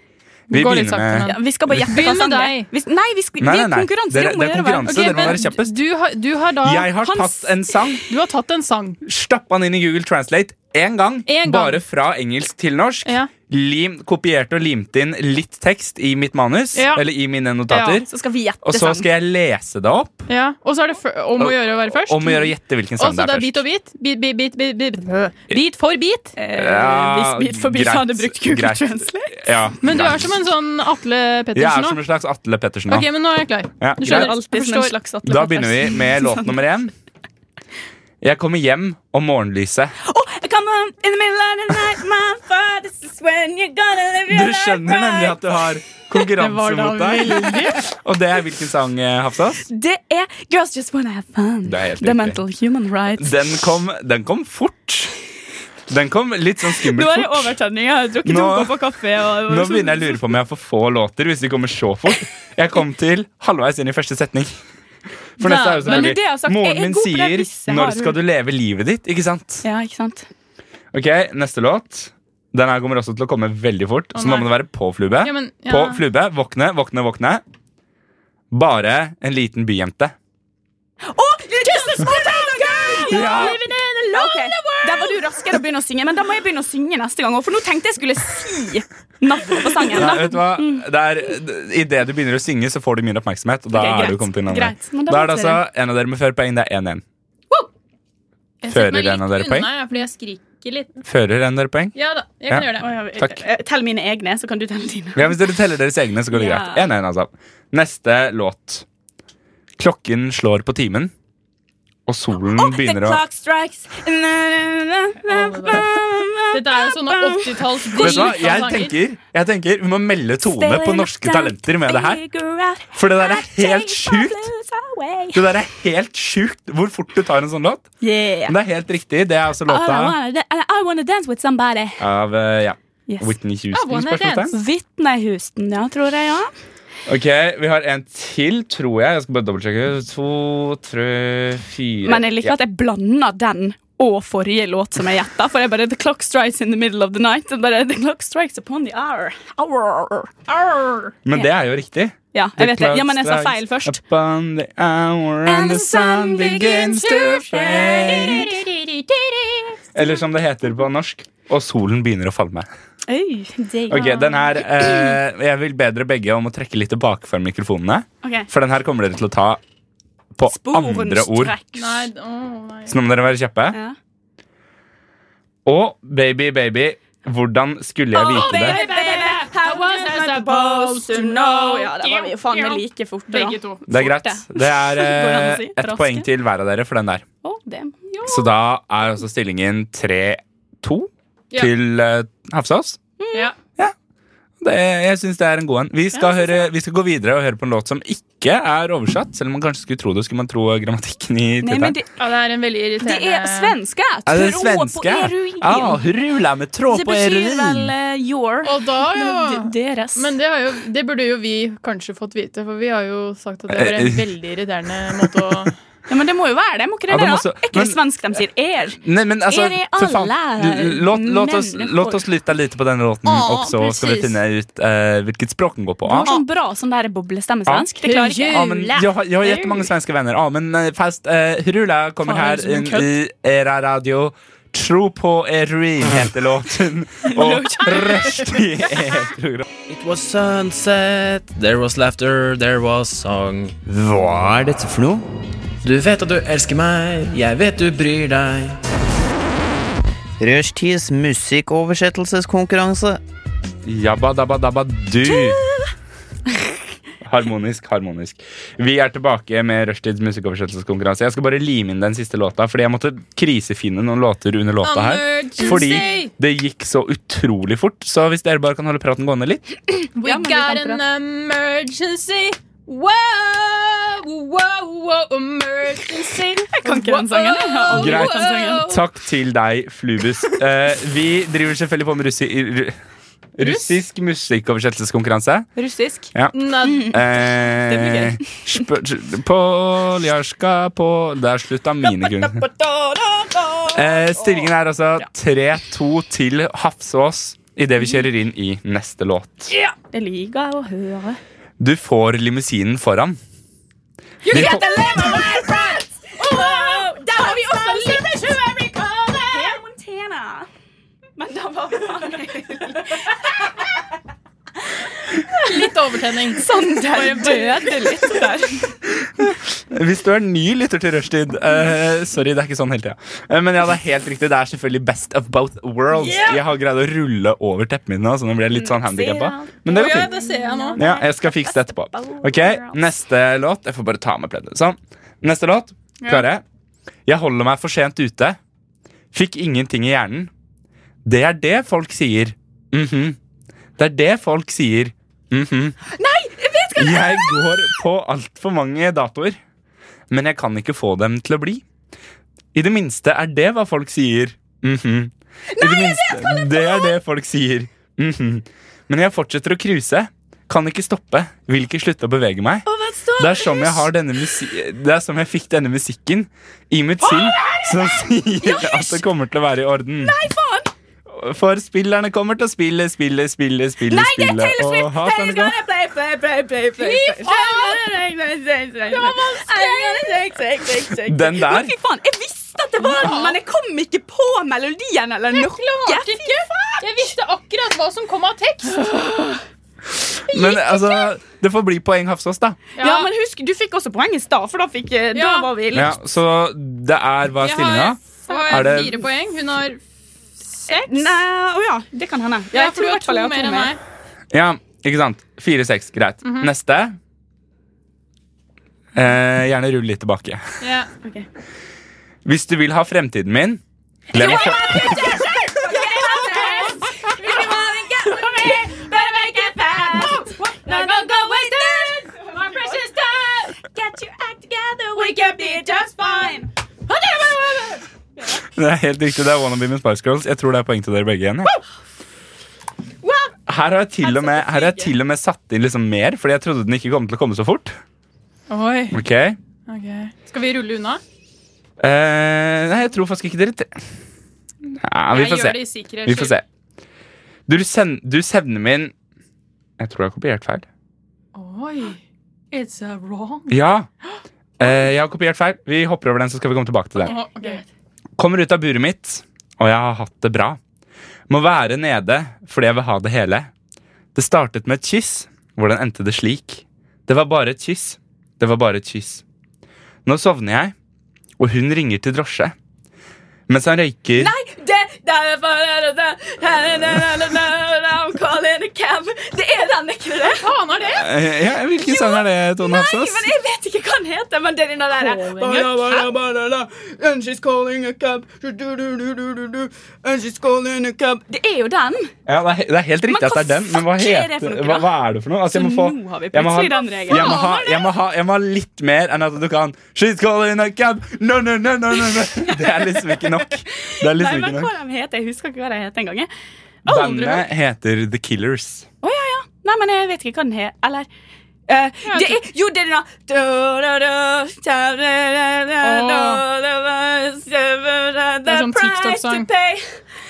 Vi Går begynner med Ja, vi skal bare gjette hva det er. nei, vi, skal, Nei, nei, nei. konkurranse. Dere- det er konkurranse. okay, dere må være kjappest. Du har, du har da Jeg har Hans- tatt en sang, Du har tatt en sang. stappa den inn i Google Translate én gang, gang. bare fra engelsk til norsk. Ja. Lim, kopiert og limt inn litt tekst i mitt manus, Ja. eller i mine notater. Så skal vi gjette Og så sang. skal jeg lese det opp, Ja. Og så er det om å gjøre å være først. om å gjøre å gjette hvilken Og sang så er, det er er bit først. og bit. Bit, bit, bit, bit, bit. bit for bit. Eh, Ja, hvis bit for bit greit, hadde brukt Google greit. Translate. Ja, Men du er som en sånn Atle Jeg er Pettersen som en slags Atle Pettersen nå. Ok, men nå er jeg klar. Ja, Du er skjønner, greit. alltid som en slags Atle Da begynner vi med låt nummer én. Jeg kommer hjem om morgenlyset. Oh, come on, in the middle of the night, my father, this is when you're gonna live your Du life skjønner nemlig at du har konkurranse mot deg. Og det er hvilken sang, eh, Hafsas? Det er Girls Just Wanna Have Fun. Det er helt The. Mental Human Rights. Den kom, den kom fort. Den kom litt sånn skummelt fort. Nå er det overtenning. Jeg har drukket Nå- to kopper kaffe. Og, Nå begynner jeg å lure på om jeg har for få låter hvis de kommer så fort. Jeg kom til halvveis inn i første setning. For neste er jo selvfølgelig. Jeg Moren min sier 'Når skal du leve livet ditt?' Ikke sant? Ja, ikke sant? Ok, Neste låt. Den her kommer også til å komme veldig fort, oh, så nå må det være på flube. Ja, men, ja. På flube. Våkne, våkne, våkne. Bare en liten byjente. Small town girl! Ja. World. Der var du raskere å begynne å synge, men da må jeg begynne å synge neste gang. òg, For nå tenkte jeg skulle si navnet på sangen. Nei, vet du hva? Det er, Idet du begynner å synge, så får du min oppmerksomhet. Og da okay, er du kommet inn Greit, da Da er det altså en av dere med fører poeng. Det er 1-1. Jeg setter meg Fører en av dere poeng? fordi jeg skriker litt. Fører en av dere poeng? Ja da, jeg kan Ja. gjøre det. Oh, ja, Takk. eh, Tell mine egne, så kan du telle dine. Ja, Hvis dere teller deres egne, så går det Ja. greit. 1-1, altså. Neste låt. Klokken slår på timen, og solen Oh, begynner å Dette er jo sånne 80-talls Vet du hva? Jeg tenker, jeg tenker vi må melde Tone på Norske Talenter med det her. For det der er helt sjukt. Det der er helt sjukt hvor fort du tar en sånn låt. Men det er helt riktig. Det er altså låta I wanna dance with somebody. av eh, ja, Whitney Houston. spørsmålstegn. Whitney Houston, ja, tror jeg, ja. Ok, Vi har en til, tror jeg. Jeg skal bare dobbeltsjekke. To, tre, fire Men jeg liker at jeg blander den og forrige låt som jeg gjetta. For jeg bare The clock strikes in the middle of the night. Bare, the clock strikes upon the hour. hour. hour. Men det er jo riktig. Ja, jeg vet det. Ja, men jeg sa feil først. Upon the hour and the sun begins to fade. Eller som det heter på norsk, og solen begynner å falle med. Øy, Ok, den her eh, Jeg vil bedre begge om å trekke litt tilbake fra mikrofonene. Okay. For den her kommer dere til å ta på andre ord. Nei. Så nå må dere være kjappe. Ja. Og baby, baby, hvordan skulle jeg vite det? How was I supposed to know? Ja, det var vi faen meg like fort. da. Begge to. Det er greit. Det er eh, ett poeng til hver av dere for den der. Så da er altså stillingen 3-2 Ja. til uh, Hafsås. Ja. Det, jeg syns det er en god en. Vi skal, høre, vi skal gå videre og høre på en låt som ikke er oversatt. Selv om man kanskje skulle tro det, skulle man tro grammatikken i Nei, men tittelen. det, ja, det er en veldig irriterende det er svenske. Er det Trå svenske? på eruin. Ja, rula med tråd det på betyr eruin. vel uh, your. Og da, ja. Deres. Men det, har jo, det burde jo vi kanskje fått vite, for vi har jo sagt at det var en veldig irriterende måte å ja, men det må jo være det. Må ikke det Ja, det det, må da? Er ikke det svensk de sier er? Nei, men altså, Er det for faen. alle Låt, låt, oss, låt oss lytte litt på denne låten, Ja, og så skal vi finne ut uh, hvilket språk den går på. Du har Ja. sånn bra sånn der boblestemmesvensk. Det klarer ikke Ja, men jeg, har- jag har svenske venner vänner. Ja, men eh, fast eh, Hurula kommer her här som en in katt. i era radio. Tro på eruin heter låten. Og Rushdie er program. It was sunset, there was laughter, there was song. Hva er dette for noe? Du vet at du elsker meg, jeg vet du bryr deg. Rushtids musikkoversettelseskonkurranse. Jabba dabba dabba du. Harmonisk, harmonisk. Vi er tilbake med Rushtids musikkoversettelseskonkurranse. Jeg skal bare lime inn den siste låta, fordi jeg måtte krisefinne noen låter under låta her. Fordi det gikk så utrolig fort. Så hvis dere bare kan holde praten gående litt. We got an emergency. Wow, wow, wow, emergency. Jeg kan ikke den sangen. Greit. Takk til deg, Flubus. Uh, vi driver selvfølgelig på med russi ru- russisk musikkoversettelseskonkurranse. Russisk. Ja. Blir Eh, Poljarska på Der slutta mine kun. Eh, stillingen er altså 3-2 til Hafsås idet vi kjører inn i neste låt. Det liker jeg å høre. Du får limousinen foran. You Vi get får- live lemon, my friends! Oh, der var vi også litt Montana. Men da var vi litt overtenning. sånn der døde litt der. Hvis du er ny lytter til Rushtid uh, Sorry, det er ikke sånn hele tida. Uh, men ja, det er helt riktig. Det er selvfølgelig best of both worlds. Jeg har greid å rulle over teppet mitt nå, så nå blir jeg litt sånn handikappa. Men det går fint. jeg. Ja, jeg skal fikse det etterpå. Ok, Neste låt. Jeg får bare ta med pleddet. Sånn. Neste låt. Klare? Jeg holder meg for sent ute. Fikk ingenting i hjernen. Det er det folk sier. Mhm. Det er det folk sier. Mhm. Nei, jeg vet hva Jeg går på altfor mange datoer, men jeg kan ikke få dem til å bli. I det minste er det hva folk sier. Mhm. I det minste, det er det folk sier. Mhm. Men jeg fortsetter å cruise. Kan ikke stoppe. Vil ikke slutte å bevege meg. Det er som jeg har denne Det er som jeg fikk denne musikken i mitt sinn, som sier at det kommer til å være i orden. Nei, faen! For spillerne kommer til å spille, spille, spille, spille, Nei, det er. Taylor Swift! Den der. Fy faen, jeg visste at det var den, men jeg kom ikke på melodien eller noe. Klarte ikke. Jeg visste akkurat hva som kom av tekst. Men altså, det får bli poeng Hafsås, da. Ja, men husk, du fikk også poeng i stad, for da, fikk, da Ja. var vi litt Ja, så det er hva er Jeg stillinga? Er det- fire poeng. Hun har seks. Nei, å ja, det kan hende. Ja, jeg for tror du i har hvert fall to jeg har mer enn meg. Ja, ikke sant? Fire-seks, greit. Mhm. Neste. Eh, gjerne rull litt tilbake. Ja. Hvis du vil ha fremtiden min glem å få Det er helt riktig, det er Wannabe med Spice Girls. Jeg tror det er poeng til dere begge igjen. ja. Her har jeg til og med, her har jeg til og med satt inn liksom mer, fordi jeg trodde den ikke kom til å komme så fort. Oi. Ok, Ok. Skal vi rulle unna? Eh, nei, jeg tror faktisk ikke dere t- ja, Vi Jeg får se. i Vi får se. Du, send, du sender min Jeg tror jeg har kopiert feil. Oi. It's a wrong. Ja. Eh, jeg har kopiert feil. Vi hopper over den, så skal vi komme tilbake til det. Å, ok. Kommer ut av buret mitt, og jeg har hatt det bra. Må være nede fordi jeg vil ha det hele. Det startet med et kyss. Hvordan endte det slik? Det var bare et kyss. Det var bare et kyss. Nå sovner jeg, og hun ringer til drosje. Mens han røyker Det, det, er bare- det, I'm calling a cab. Det er den, ikke det? Hva Faen er det? Eh, ja, Hvilken sang er det, Tone Nei, men jeg vet ikke hva den heter. Men det er den der And she's calling a cab. And she's calling a cab. Det er jo den. Ja, det, er, det er helt riktig at det er den, men hva, hva er heter, noe, hva, hva er det for noe? Altså, jeg må få, nå har vi jeg må ha, plutselig den regelen. jeg må, ha, jeg, må ha, jeg må ha litt mer enn at du kan She's calling a cab No, no, no, no, no, no. Det er liksom ikke nok. Det er liksom Nei, men ikke hva de heter, Jeg husker ikke hva de heter engang. Bandet heter The Killers. Oh, ja, ja. Nei, men jeg vet ikke hva den heter. Eller eh, det er, Jo, det er den Det er sånn TikTok-sang.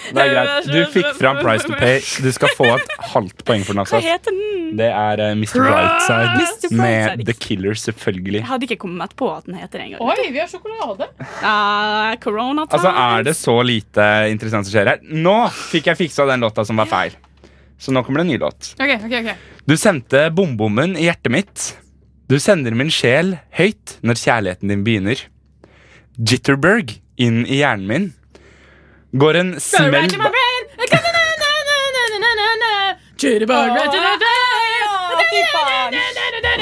Det er greit. Du fikk fram Price to Pay. Du skal få et halvt poeng for den. Hva Altså. heter den? Det er uh, Mr. Brightside Mr. Med The Killers, selvfølgelig. Jeg hadde ikke kommet på at den heter det engang. Oi, vi har sjokolade. Uh, corona time. Altså, Er det så lite interessant som skjer her? Nå fikk jeg fiksa den låta som var feil. Så nå kommer det en ny låt. Ok, ok, ok. Du sendte bombommen i hjertet mitt. Du sender min sjel høyt når kjærligheten din begynner. Jitterberg inn i hjernen min. Går en smell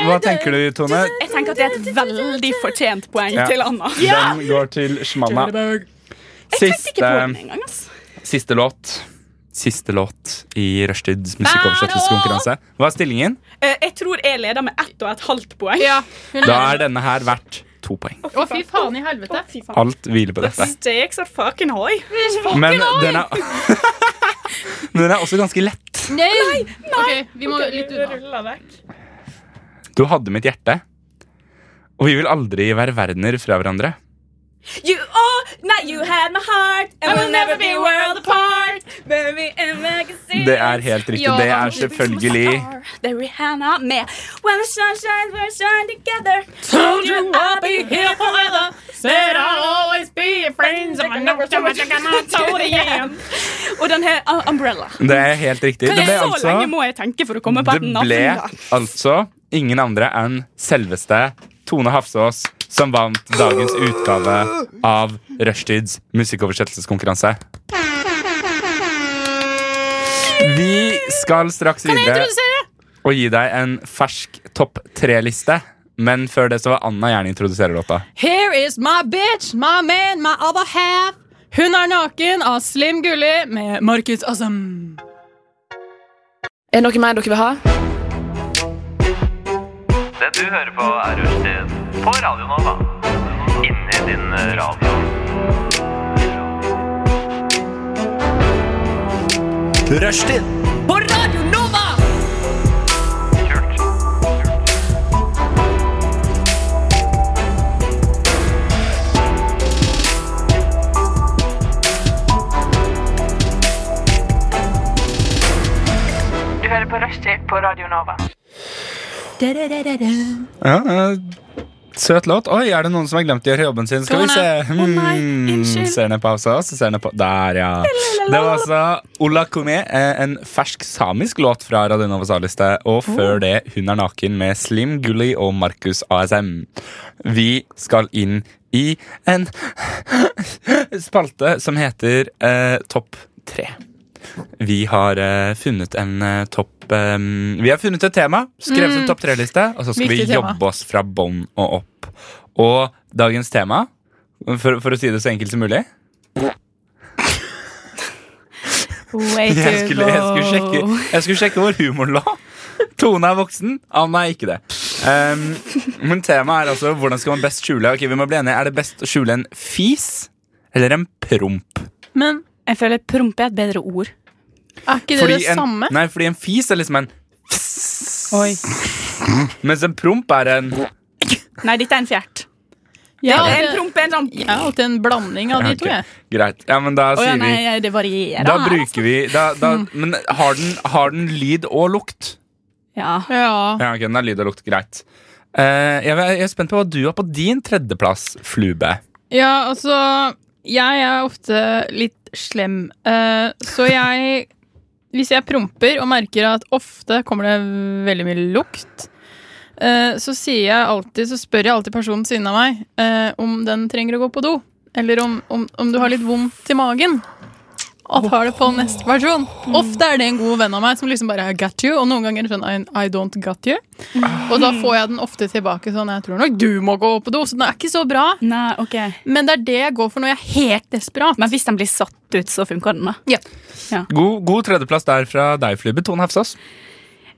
Hva tenker du, Tone? Jeg tenker at det er et veldig fortjent poeng Ja. til Anna. Den går til den Siste, siste låt. Siste låt i Rushtids musikkoversettelseskonkurranse. Hva er stillingen? Eh, jeg tror jeg leder med ett og et halvt poeng. Ja, Da er denne her verdt to poeng. Å, fy faen i helvete. Å, fy faen. Alt hviler på dette. Stakes are fucking high. Men den er, men den er også ganske lett. Nei! Ok, vi må litt unna. Du hadde mitt hjerte, og vi vil aldri være verdener fra hverandre. You are, now you had my heart, and we'll never be world apart. Baby, and magazine. Det er helt riktig. Ja, Det er selvfølgelig Det er Rihanna med When the sun shines, we're shining together. Told you I'll be here forever. Said I'll always be friends of my number so much I my told again. Og den her uh, Umbrella. Det er helt riktig. Det ble så altså, lenge må jeg tenke for å komme på et det ble altså ingen andre enn selveste Tone Hafsås som vant dagens utgave av Rushtids musikkoversettelseskonkurranse. Vi skal straks videre og gi deg en fersk topp tre-liste. Men før det så var Anna gjerne introduserer låta. Here is my bitch, my man, my other half. Hun er naken av Slim Gulli med Markus Asam. Er det noe mer dere vil ha? Det du hører på er Rushtid på Radio Nova. Inni din radio. Rushtid På Radio Nova! Kult. Du hører på Rushtid på Radio Nova. Ja, eh, Søt låt. Oi, er det noen som har glemt å gjøre jobben sin? Skal vi se. Unnskyld. ser ned på også, så ser ned på Der, ja. Det var altså Ola Kone, eh, en fersk samisk låt fra Radio Novas A-liste. Og før det Hun er naken med Slim Gulli og Markus ASM. Vi skal inn i en spalte som heter eh, Topp tre. Vi har eh, funnet en eh, topp eh, Vi har funnet et tema, skrevet en topp tre-liste, og så skal vi jobbe tema. oss fra bånn og opp. Og dagens tema, for, for å si det så enkelt som mulig Way to jeg skulle, jeg, skulle sjekke, jeg skulle sjekke hvor humoren lå. Tone er voksen, Anna er ikke det. Um, men temaet er altså hvordan skal man best skjule Ok, vi må bli enige, Er det best å skjule en fis eller en promp? Men Jeg føler promp er et bedre ord. Er ikke det det en, samme? Nei, fordi en fis er liksom en Oi. Mens en promp er en Nei, dette er en fjert. Ja, det en promp er en sånn Jeg er alltid en blanding av de Ja, to. jeg. Greit. Ja, men da ja, sier vi nei, det varierer. Da bruker vi da, da, Men har den, har den lyd og lukt? Ja. Ja. Ja, ok, den har lyd og lukt. Greit. Uh, jeg, jeg er spent på hva du har på din tredjeplass, Flube. ja, altså Jeg er ofte litt slem, uh, så jeg Hvis jeg promper og merker at ofte kommer det veldig mye lukt, eh, så sier jeg alltid Så spør jeg alltid personen siden av meg eh, om den trenger å gå på do. Eller om, om, om du har litt vondt i magen. Og tar det på neste person. Ofte er det en god venn av meg som liksom bare I got you, og noen ganger sånn I, I don't got you. Og da får jeg den ofte tilbake sånn Jeg tror nok du må gå på do, så den er ikke så bra. Nei, ok. Men det er det jeg går for når jeg er helt desperat. Men hvis den blir satt ut, så funker den, da. Ja. God, god tredjeplass der fra deg, Flube. Tone Hafsås.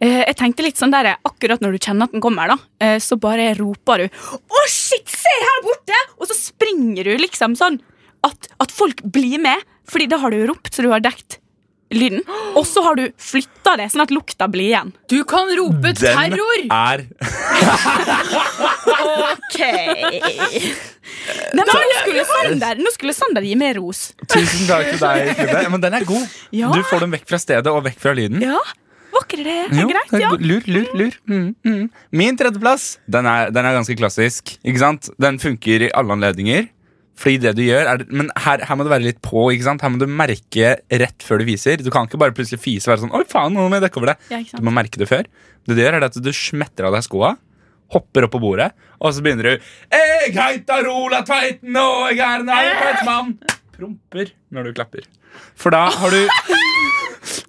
Eh, jeg tenkte litt sånn der, Akkurat når du kjenner at den kommer, da eh, så bare roper du 'Å, shit, se her borte!' Og så springer du liksom sånn at, at folk blir med. Fordi da har du ropt, så du har dekt lyden. Og så har du flytta det, sånn at lukta blir igjen. Du kan rope terror! er Ok Nei, men nå skulle, Sander, nå skulle Sander gi meg ros. Tusen takk til deg, Flube. Men den er god. Ja. Du får den vekk fra stedet og vekk fra lyden. Ja, Vakre, det er Jo, Greit, ja. Lur, lur, lur. Mm, mm. Min tredjeplass den er, den er ganske klassisk. Ikke sant? Den funker i alle anledninger. Fordi det du gjør er, Men her, her må du være litt på. ikke sant? Her må du merke rett før du fiser. Du kan ikke bare plutselig fise og være sånn Oi, faen, nå må jeg dekke over det. Ja. Du må merke det før. Det du gjør er at du smetter av deg skoa, hopper opp på bordet, og så begynner du Jeg heter Ola Tveiten, og jeg er en arbeidsmann. Promper når du klapper. For da har du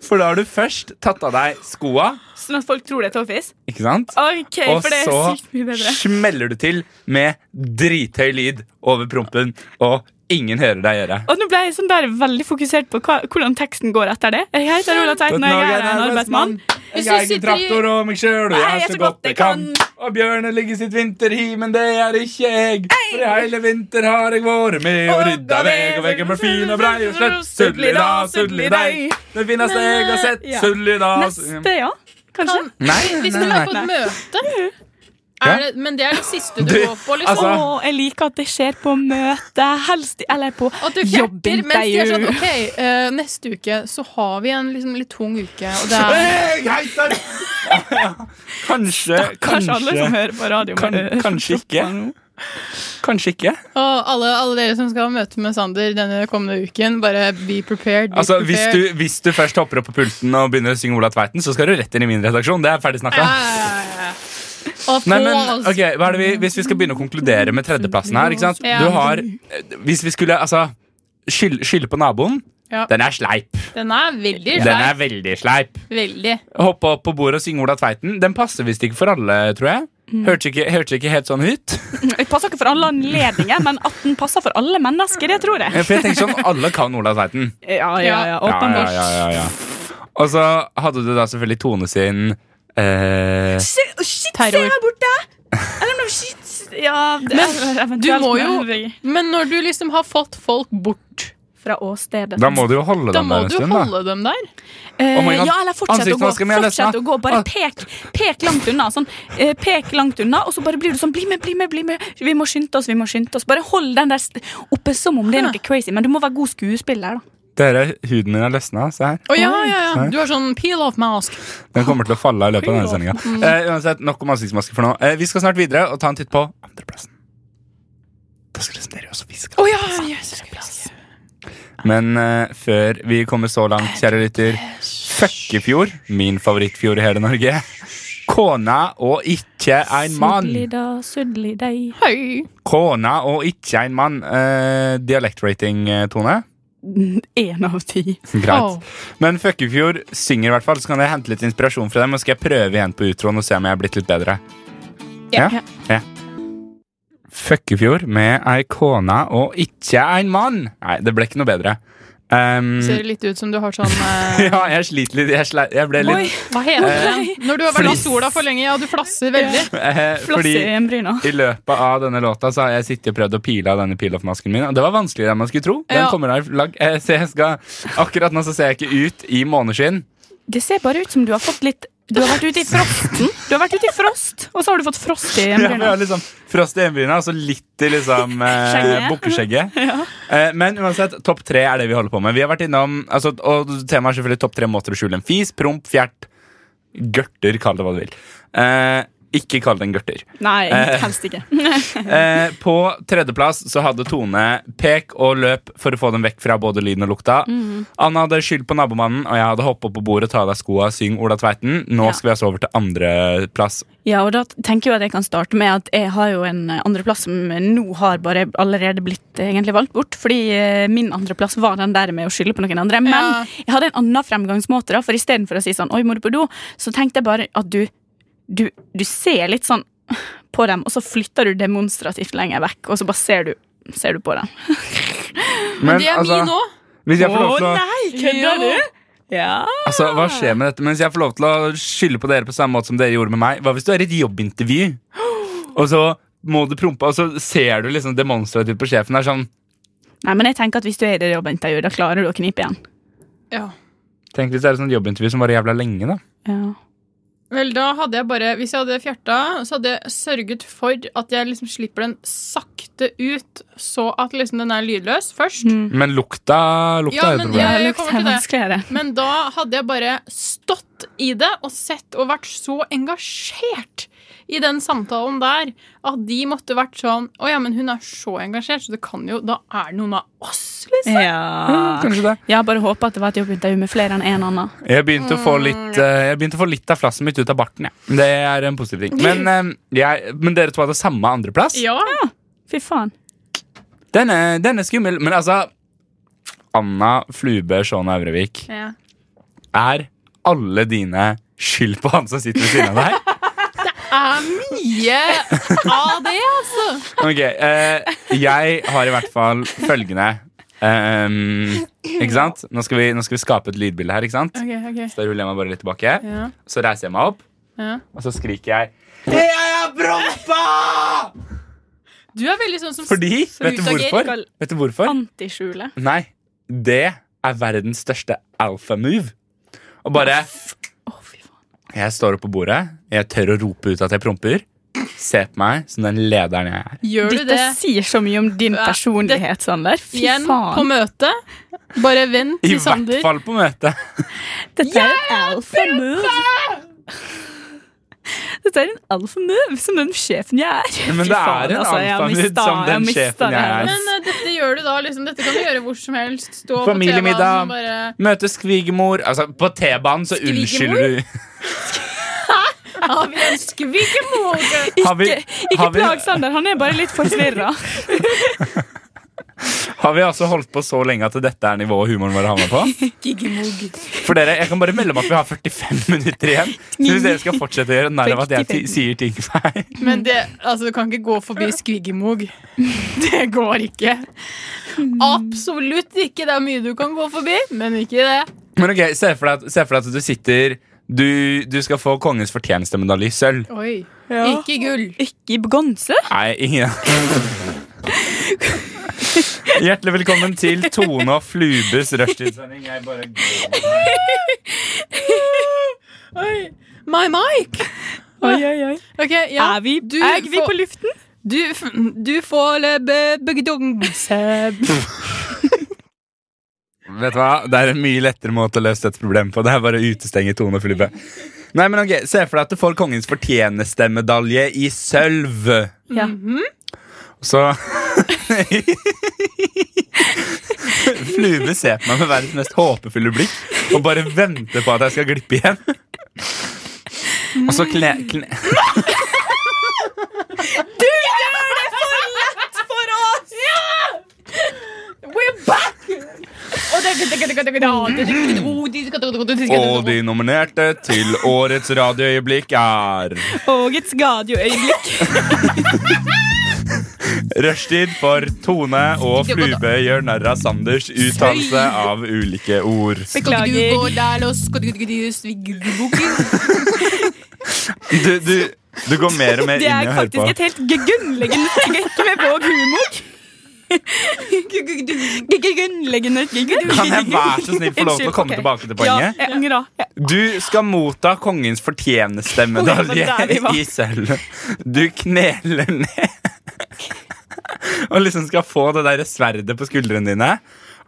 For da har du først tatt av deg skoa, Sånn at folk tror det er tåfis? ikke sant? Ok, Og for det så sykt mye bedre. smeller du til med drithøy lyd over prompen, og ingen hører deg gjøre. Og nå ble jeg sånn der veldig fokusert på hva, hvordan teksten går etter det. Jeg heter Ola Teit og jeg er en arbeidsmann. Jeg er en traktor og meg sjøl, og er så godt jeg kan. Og bjørnen ligger sitt vinterhi, men det er ikke jeg. For i hele vinter har jeg vært med og rydda veg, og veggen ble fin og brei og slett. Sudli da, sudli deg. Det fineste jeg har sett. Sudli da Neste, ja. Kanskje. Nei, Hvis nei, du nei. på et møte det, Men det er det siste du Du, går på, liksom. altså- Å, jeg liker at det skjer på møte, helst Eller på At mens de er sånn. Ok, uh, neste uke så har vi en liksom, litt tung uke, og det er. Kanskje, Kanskje alle som hører på radio. kan, Kanskje ikke. Kanskje ikke. Og alle, alle dere som skal ha møte med Sander denne kommende uken, bare be prepared. Be Altså, hvis du, hvis du først hopper opp på pulten og begynner å synge Ola Tveiten, så skal du rett inn i min redaksjon. Det er ferdig snakka. ja, ja, ja, Nei, men, pause. ok, hva det vi, Hvis vi skal begynne å konkludere med tredjeplassen her? Du har, Hvis vi skulle altså skylde, på naboen Ja. Den er sleip. Den er veldig Den er sleip. veldig sleip. Veldig. Hoppe opp på bordet og synge Ola Tveiten. Den passer visst ikke for alle, tror jeg. Hørtes ikke, ikke helt sånn ut. Det passer ikke for alle anledninger, men at den passer for alle mennesker, det tror jeg. For jeg tenker sånn, Alle kan Ola Tveiten. Ja, ja, ja, Ja, åpenbart. ja, ja, ja, ja. Og så hadde du da selvfølgelig Tone sin eh, shit, shit, se her borte! Eller noe shit Ja, det, Men du må jo Men når du liksom har fått folk bort, Fra åstedet. Da må du jo holde da dem må der en du stund, da. dem der. Eh, Oh ja, eller fortsett å gå. Fortsett å gå Bare Ah. pek, pek langt unna. Sånn, eh, pek langt unna, og så bare blir du sånn Bli med, bli med, bli med. Vi må skynde oss, vi må skynde oss. Bare hold den der oppe som om det er noe crazy. Men du må være god skuespiller, da. Dere, huden min er løsna. Se her. Å ja, ja, ja. Du har sånn peel off mask. Den kommer til å falle i løpet av denne sendinga. Eh, uansett, nok om ansiktsmaske for nå. Eh, vi skal snart videre og ta en titt på andreplassen. Da skal liksom dere også hviske. Oh, ja, yes. Men eh, før vi kommer så langt, kjære lytter Føkkefjord, min favorittfjord i hele Norge. Kona og ikke en mann. Sudli-da. Hei. Kona og ikke en mann. Eh, Dialektrating, eh, Tone? Én av ti. Greit. Men Føkkefjord synger i hvert fall, så kan jeg hente litt inspirasjon fra dem. Og skal jeg prøve igjen på utroen og se om jeg er blitt litt bedre. Ja. ja. Føkkefjord med ei kone og ikke en mann. Nei, det ble ikke noe bedre. Um, Ser litt ut som du har sånn uh... ja, jeg sliter litt. Jeg, sle, jeg ble Oi, Hva heter det? Når du har vært i sola for lenge, ja, du flasser veldig. Uh, Fordi i løpet av denne låta Så har jeg sittet og prøvd å pile av denne peel-off-masken min. Og det var vanskeligere enn man skulle tro. Den Ja. kommer av lag. Eh, så jeg skal, akkurat nå så ser jeg ikke ut i måneskinn. Det ser bare ut som du har fått litt Du har vært ute i frosten. Du har vært ute i frost, og så har du fått frost i Ja, vi har liksom frost i øyenbryna og så litt i liksom eh, bukkeskjegget. Ja. Eh, men uansett, topp tre er det vi holder på med. Vi har vært innom, altså, Og temaet er selvfølgelig topp tre måter å skjule en fis, promp, fjert, gørter, kall det hva du vil. Eh, ikke kall den gørter. Nei, Eh. helst ikke. Eh, på tredjeplass så hadde Tone pek og løp for å få dem vekk fra både lyden og lukta. Mm. Anna hadde skyld på nabomannen, og jeg hadde hoppet på bordet, ta av deg skoa, syng Ola Tveiten. Nå Ja. skal vi altså over til andreplass. Ja, og da tenker jeg at jeg kan starte med at jeg har jo en eh, andreplass som nå har bare allerede blitt eh, egentlig valgt bort. Fordi min andreplass var den der med å skylde på noen andre. Men Ja. jeg hadde en annen fremgangsmåte. da, For istedenfor å si sånn Oi, må du på do? Så tenkte jeg bare at du, du, du ser litt sånn på dem, og så flytter du demonstrativt lenger vekk, og så bare ser du, ser du på dem. Men det er altså, min nå. Hvis jeg får lov til å nei, kødder du? Ja. Altså, Hva skjer med dette? Mens jeg får lov til å skylde på dere på samme måte som dere gjorde med meg. Hva hvis du er i et jobbintervju, og så må du prompe, og så ser du liksom demonstrativt på sjefen der sånn Nei, men jeg tenker at hvis du er i det jobbintervjuet, da klarer du å knipe igjen. Ja. Tenk hvis det er et sånt jobbintervju som varer jævla lenge, da. Ja. Vel, da hadde jeg bare Hvis jeg hadde fjerta, så hadde jeg sørget for at jeg liksom slipper den sakte ut, så at liksom den er lydløs først. Men lukta, lukta Ja, er men er til det. vanskeligere. Men da hadde jeg bare stått i det og sett og vært så engasjert i den samtalen der at de måtte vært sånn Å ja, men hun er så engasjert, så det kan jo Da er det noen av oss, liksom. Ja. Kanskje det. Jeg bare håper at det var et jobbintervju med flere enn én annen. Jeg begynte, å få litt, eh, jeg begynte å få litt av flassen mitt ut av barten. Ja. Det er en positiv ting. Men, eh, jeg, men dere to hadde samme andreplass. Ja. Fy faen. Den er, den er skummel. Men altså Anna Flube Shaun Aurevik, ja. er alle dine skyld på han som sitter ved siden av deg? Er mye av det, altså. Ok, eh, Jeg har i hvert fall følgende um, Ikke sant? Nå skal, vi, nå skal vi skape et lydbilde her. ikke sant? Ok, ok. Så da ruller jeg meg bare litt tilbake. Ja, Så reiser jeg meg opp, ja. og så skriker jeg Jeg er prompa! Du er veldig sånn som Fordi Vet du hvorfor? Vet du hvorfor? Antiskjule. Nei, det er verdens største alfa-move. Og bare faen. Jeg står opp på bordet, jeg tør å rope ut at jeg promper. Se på meg som den lederen jeg er. Gjør du Dette det sier så mye om din personlighet, Sander. Fy igjen på faen. møte? Bare vent I til hvert Sander. fall på møte. Dette er en alfa move. Dette er en alfa move, som den sjefen jeg er. Men Fy det faen, er en altså, jeg har som den jeg sjefen jeg det. er. Men eh, dette gjør du da, liksom. Dette kan du gjøre hvor som helst. Stå Familiemiddag. på T-banen og bare Møte skvigermor. Altså, på T-banen så unnskylder du Har vi en skvigermor? Har vi, Ikke vi, plag Sander, han er bare litt forvirra. har vi altså holdt på så lenge at dette er nivået humoren vår havner på? For dere, Jeg kan bare melde om at vi har 45 minutter igjen. Så hvis dere skal fortsette å gjøre narr av at jeg sier ting feil Men det, altså, du kan ikke gå forbi skvigermor. Det går ikke. Absolutt ikke. Det er mye du kan gå forbi, men ikke det. Men ok, Se for deg at, se for deg at du sitter du, du skal få Kongens fortjenestemedalje i sølv. Oi. Ikke gull. Ikke i bronse. Nei, ingen Hjertelig velkommen til Tone og Flubes rushtidssending. Jeg bare Oi. My mic. Oi, oi, oi. Okay, ja. Er vi, Du er vi på luften? Du, du får lebe begedongse. Vet du hva? Det er en mye lettere måte å løse dette problemet på. Det er bare å utestenge Tone og Nei, men ok, Se for deg at du får Kongens fortjenestemedalje i sølv. Ja. Så Flube ser på meg med verdens mest håpefulle blikk og bare venter på at jeg skal glippe igjen. Og så kle... kle We're back! Og de nominerte til årets radioøyeblikk er Årets radioøyeblikk. Rushtid for Tone og Flube gjør narr av Sanders uttalelse av ulike ord. Beklager. Du, du, du går mer og mer inn i er å høre på. Det er faktisk et helt grunnleggende trekk ved vår humor. Legende. Kan jeg være så snill få lov til å komme tilbake til poenget? Du skal motta kongens fortjenestemedalje i sølv. Du kneler ned og liksom skal få det der sverdet på skuldrene dine.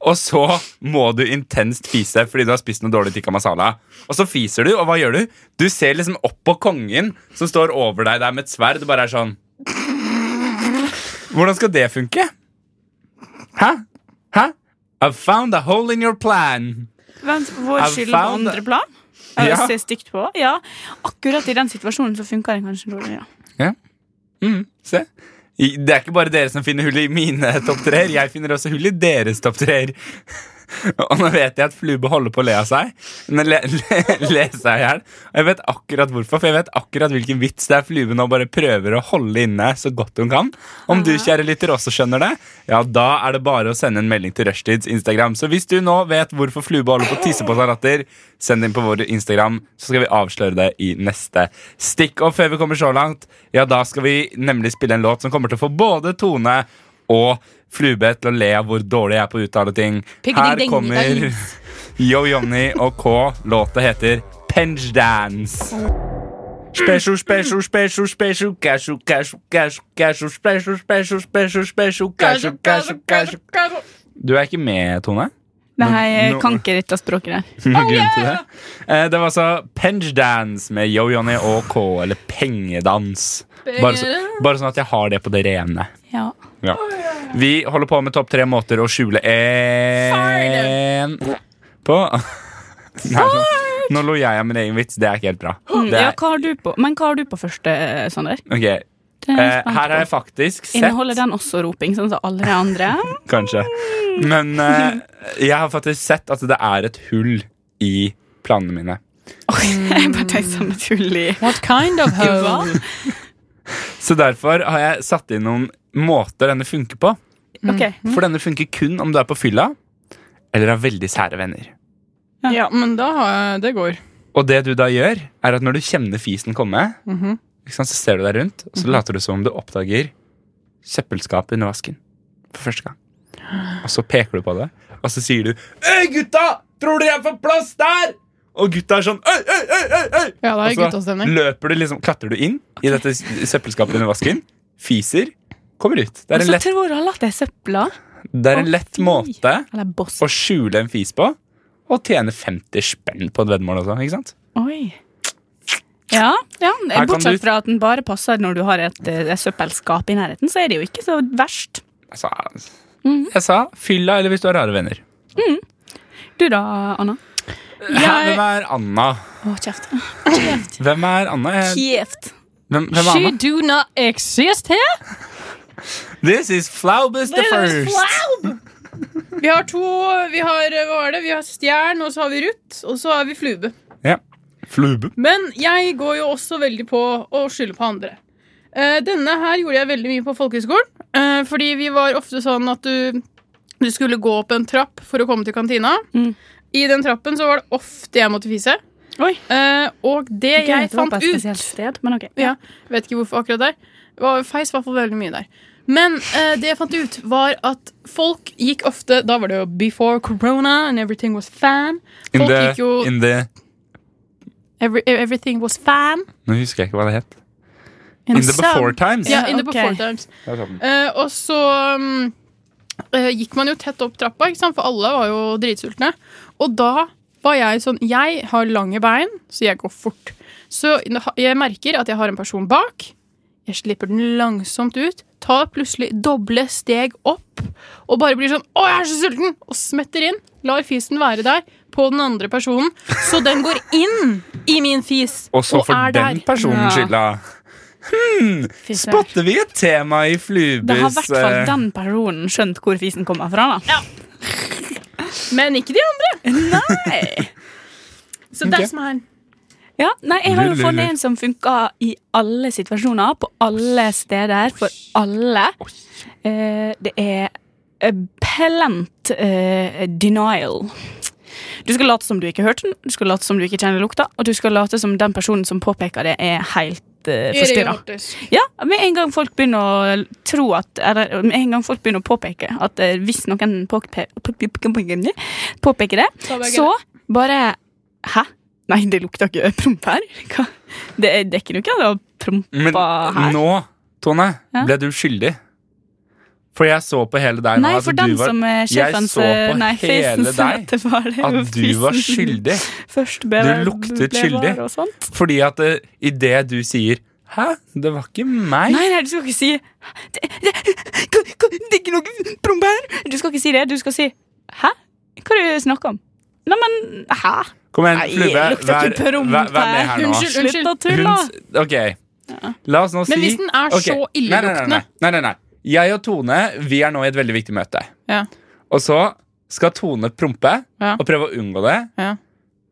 Og så må du intenst fise fordi du har spist noe dårlig tikka masala. Og så fiser du, og hva gjør du? Du ser liksom opp på kongen som står over deg der med et sverd. og bare er sånn Hvordan skal det funke? Hæ? Hæ? I've found a hole in your plan. Vent, vår I've skyld på found- andre plan? Ja. Ja. Se stygt på? Ja. Akkurat i den situasjonen så funka det kanskje dårligere. Ja. Mm, se. I- Det er ikke bare dere som finner hull i mine topp treer. Jeg finner også hull i deres topp treer. Og nå vet jeg at Flube holder på å le av seg. Men le, le, le seg i hjel. Og jeg vet akkurat hvorfor, for jeg vet akkurat hvilken vits det er Flube nå bare prøver å holde inne så godt hun kan. Om du, kjære lytter, også skjønner det, ja, da er det bare å sende en melding til Rushtids Instagram. Så hvis du nå vet hvorfor Flube holder på å tisse på seg latter, send det inn på vår Instagram, så skal vi avsløre det i neste stikk. Og før vi kommer så langt, ja, da skal vi nemlig spille en låt som kommer til å få både Tone og Flube til å le av hvor dårlig jeg er på å uttale ting. Her kommer Yo Johnny og K. Låta heter Penge Dance. Special, special, special, special, cashew, cashew, cashew, cashew, special, special, special, special, cashew, cashew, cashew. Du er ikke med, Tone? Nei, jeg kan ikke dette språket der. Noen grunn til det? Eh, Det var altså Penge Dance med Yo Johnny og K, eller pengedans. Bare, så, bare sånn at jeg har det på det rene. Ja. Ja. Vi holder på med topp tre måter å skjule en på. Nei, nå, nå lo jeg av min egen vits. Det er ikke helt bra. Det er... ja, hva har du på? Men hva har du på første, Sander? ok, Det er jeg eh, Her har jeg faktisk sett Inneholder den også roping, sånn som alle de andre? Kanskje. Men eh, jeg har faktisk sett at det er et hull i planene mine. Jeg bare tenkte som et hull i What kind of hull? hole? Så derfor har jeg satt inn noen måter denne funker på. Okay. For denne funker kun om du er på fylla eller har veldig sære venner. Ja, men da har jeg Det går. Og det du da gjør, er at når du kjenner fisen komme, Mhm. ikke sant, så ser du deg rundt, og så later du som om du oppdager søppelskapet under vasken for første gang. Og så peker du på det, og så sier du Øy, gutta! Tror dere jeg får plass der? Og gutta er sånn Øy, øy, øy, øy, øy! Ja, er Og så løper du liksom, klatrer du inn i dette søppelskapet under vasken, fiser, kommer ut. Det er en så lett, tror alle at det er søpla. det er en lett måte å skjule en fis på, og tjene 50 spenn på et veddemål også, ikke sant? Oi. Ja, ja. Bortsett du- fra at den bare passer når du har et, et, søppelskap i nærheten, så er det jo ikke så verst. Altså, jeg sa fylla, eller hvis du har rare venner. Du da, Anna? Hæ, Hvem er Anna? Å, kjeft. Hvem er Anna? Jeg, Kjeft. hvem, hvem er She do not exist here. This is Flaubus the first. Vi har to Vi har, hva er det? Vi har Stjern, og så har vi Ruth, og så har vi Flube. Ja. Flube. Men jeg går jo også veldig på å skylde på andre. Eh, denne her gjorde jeg veldig mye på folkehøyskolen. eh, fordi vi var ofte sånn at du, du skulle gå opp en trapp for å komme til kantina. Mm. I den trappen så var det ofte jeg måtte fise. Oi. Eh, og det jeg, jeg var fant ut sted, men ok. ja, Vet ikke hvorfor akkurat der. Det var feis i hvert fall veldig mye der. Men eh, det jeg fant ut, var at folk gikk ofte Da var det jo before corona and everything was fan. In the, gikk jo in the every, Everything was fan. Nå husker jeg ikke hva det het. In, In the before times. Ja, in the before times. Der. Eh, og så mm, eh, gikk man jo tett opp trappa, ikke sant? for alle var jo dritsultne. Og da var jeg sånn Jeg har lange bein, så jeg går fort. Så jeg merker at jeg har en person bak. Jeg slipper den langsomt ut, tar plutselig doble steg opp og bare blir sånn 'Å, jeg er så sulten!' og smetter inn. Lar fisen være der på den andre personen, så den går inn i min fis Og så for er den personen Ja. skylda. Hmm, spotter vi et tema i Flubus Da har i hvert fall eh, den personen skjønt hvor fisen kommer fra. da Men ikke de andre. Nei. Så det that's mine. Ja, nei, Jeg har jo funnet en som funka i alle situasjoner, på alle steder, for alle. Eh, det er eh, pellent eh, denial. Du skal late som du ikke hørte den, du skal late som du ikke kjenner lukta, og du skal late som den personen som påpeker det, er helt eh, forstyrra. Ja, med en gang folk begynner å tro at Eller med en gang folk begynner å påpeke at eh, hvis noen påpe, påpe- påpeker det, så bare Hæ? Nei, det lukta ikke promp her. Hva? Det, dekker det er ikke noe av Men prompa her. nå, Tone, Ja? ble du skyldig. For jeg så på hele deg nå Nei, at for du den var, som er jeg sjefens så på eh, Nei, hele deg det at du var skyldig. Først ble, Du luktet ble skyldig. var. Fordi at uh, idet du sier 'hæ, det var ikke meg', Nei, nei, du skal ikke si Det, det, det, det er ikke noe promp her! Du skal ikke si det. Du skal si Hæ? Hva er det du snakker om? Nei, men hæ? Kom igjen, Flubbe, vær, vær, vær med her. nå. Unnskyld, Slutt unnskyld. å tulle, da! Ok, la oss nå si Men hvis den er okay. så nei, nei, nei, nei, nei, nei, nei. Jeg og Tone vi er nå i et veldig viktig møte. Ja. Og så skal Tone prompe Ja. og prøve å unngå det. Ja.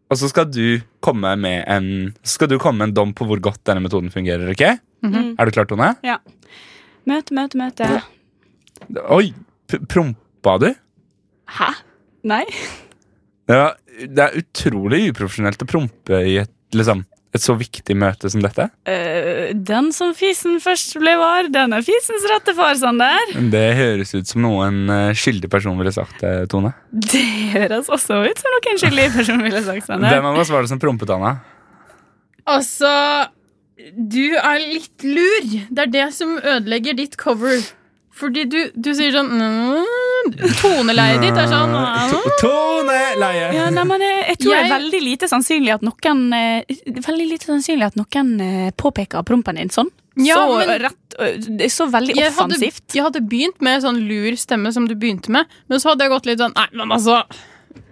Og så skal du komme med en skal du komme med en dom på hvor godt denne metoden fungerer. ok? Mhm. Er du klar, Tone? Ja. Møte, møte, møte. Oi, prompa du? Hæ? Nei? Ja, det er utrolig uprofesjonelt å prompe i et, liksom, et så viktig møte som dette. Uh, den som fisen først ble var, den er fisens rette far, Sander. Det høres ut som noe en eh, skyldig person ville sagt, Tone. Det høres også ut som noe en skyldig person ville sagt, Sander. Hvem av oss var det som prompet, Anna? Altså, du er litt lur. Det er det som ødelegger ditt cover. Fordi du, du sier sånn mm, Toneleiet ditt er sånn. To Toneleie! Ja, nei, men jeg, jeg tror det er veldig lite sannsynlig at noen eh, Veldig lite sannsynlig at noen eh, påpeker prompen din sånn. Ja, så men- rett Det så veldig jeg hadde, offensivt. jeg hadde begynt med sånn lur stemme som du begynte med, men så hadde jeg gått litt sånn Nei, men altså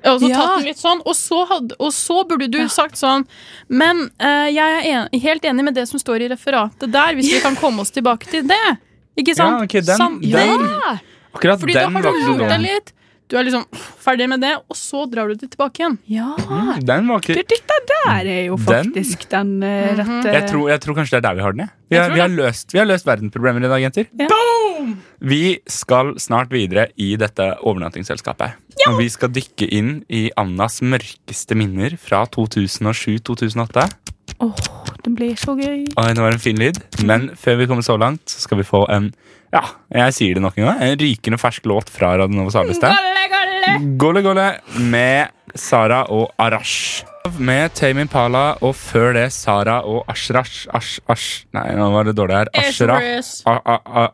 og så Ja. tatt den litt sånn, og så, hadde, og så burde du sagt sånn Men uh, jeg er en, helt enig med det som står i referatet der, hvis vi kan komme oss tilbake til det. Ikke sant? Ja, okay, den- den- Ja, Akkurat Fordi da den har var du ikke så lurt deg dum. litt. Du er liksom ferdig med det, og så drar du det tilbake igjen. Ja. Mm, Den var ikke Det, dette der er jo faktisk den, eh, Mhm. rette jeg tror, jeg tror kanskje det er der vi har den. Ja. Vi, Jeg har, vi, har løst, vi har løst verdenproblemer i dag, jenter. Ja. Vi skal snart videre i dette overnattingsselskapet. Og vi skal dykke inn i Annas mørkeste minner fra 2007-2008. Åh, det blir så gøy. Oi, det var en fin lyd. Men før vi kommer så langt, så skal vi få en ja, jeg sier det nok en gang, en rykende fersk låt fra Radionova Salvestad. Golle Golle med Sara og Arash. Med Tame Impala, og før det Sara og Ashrash Ash, Ash Nei, nå var det dårlig her. Ashra.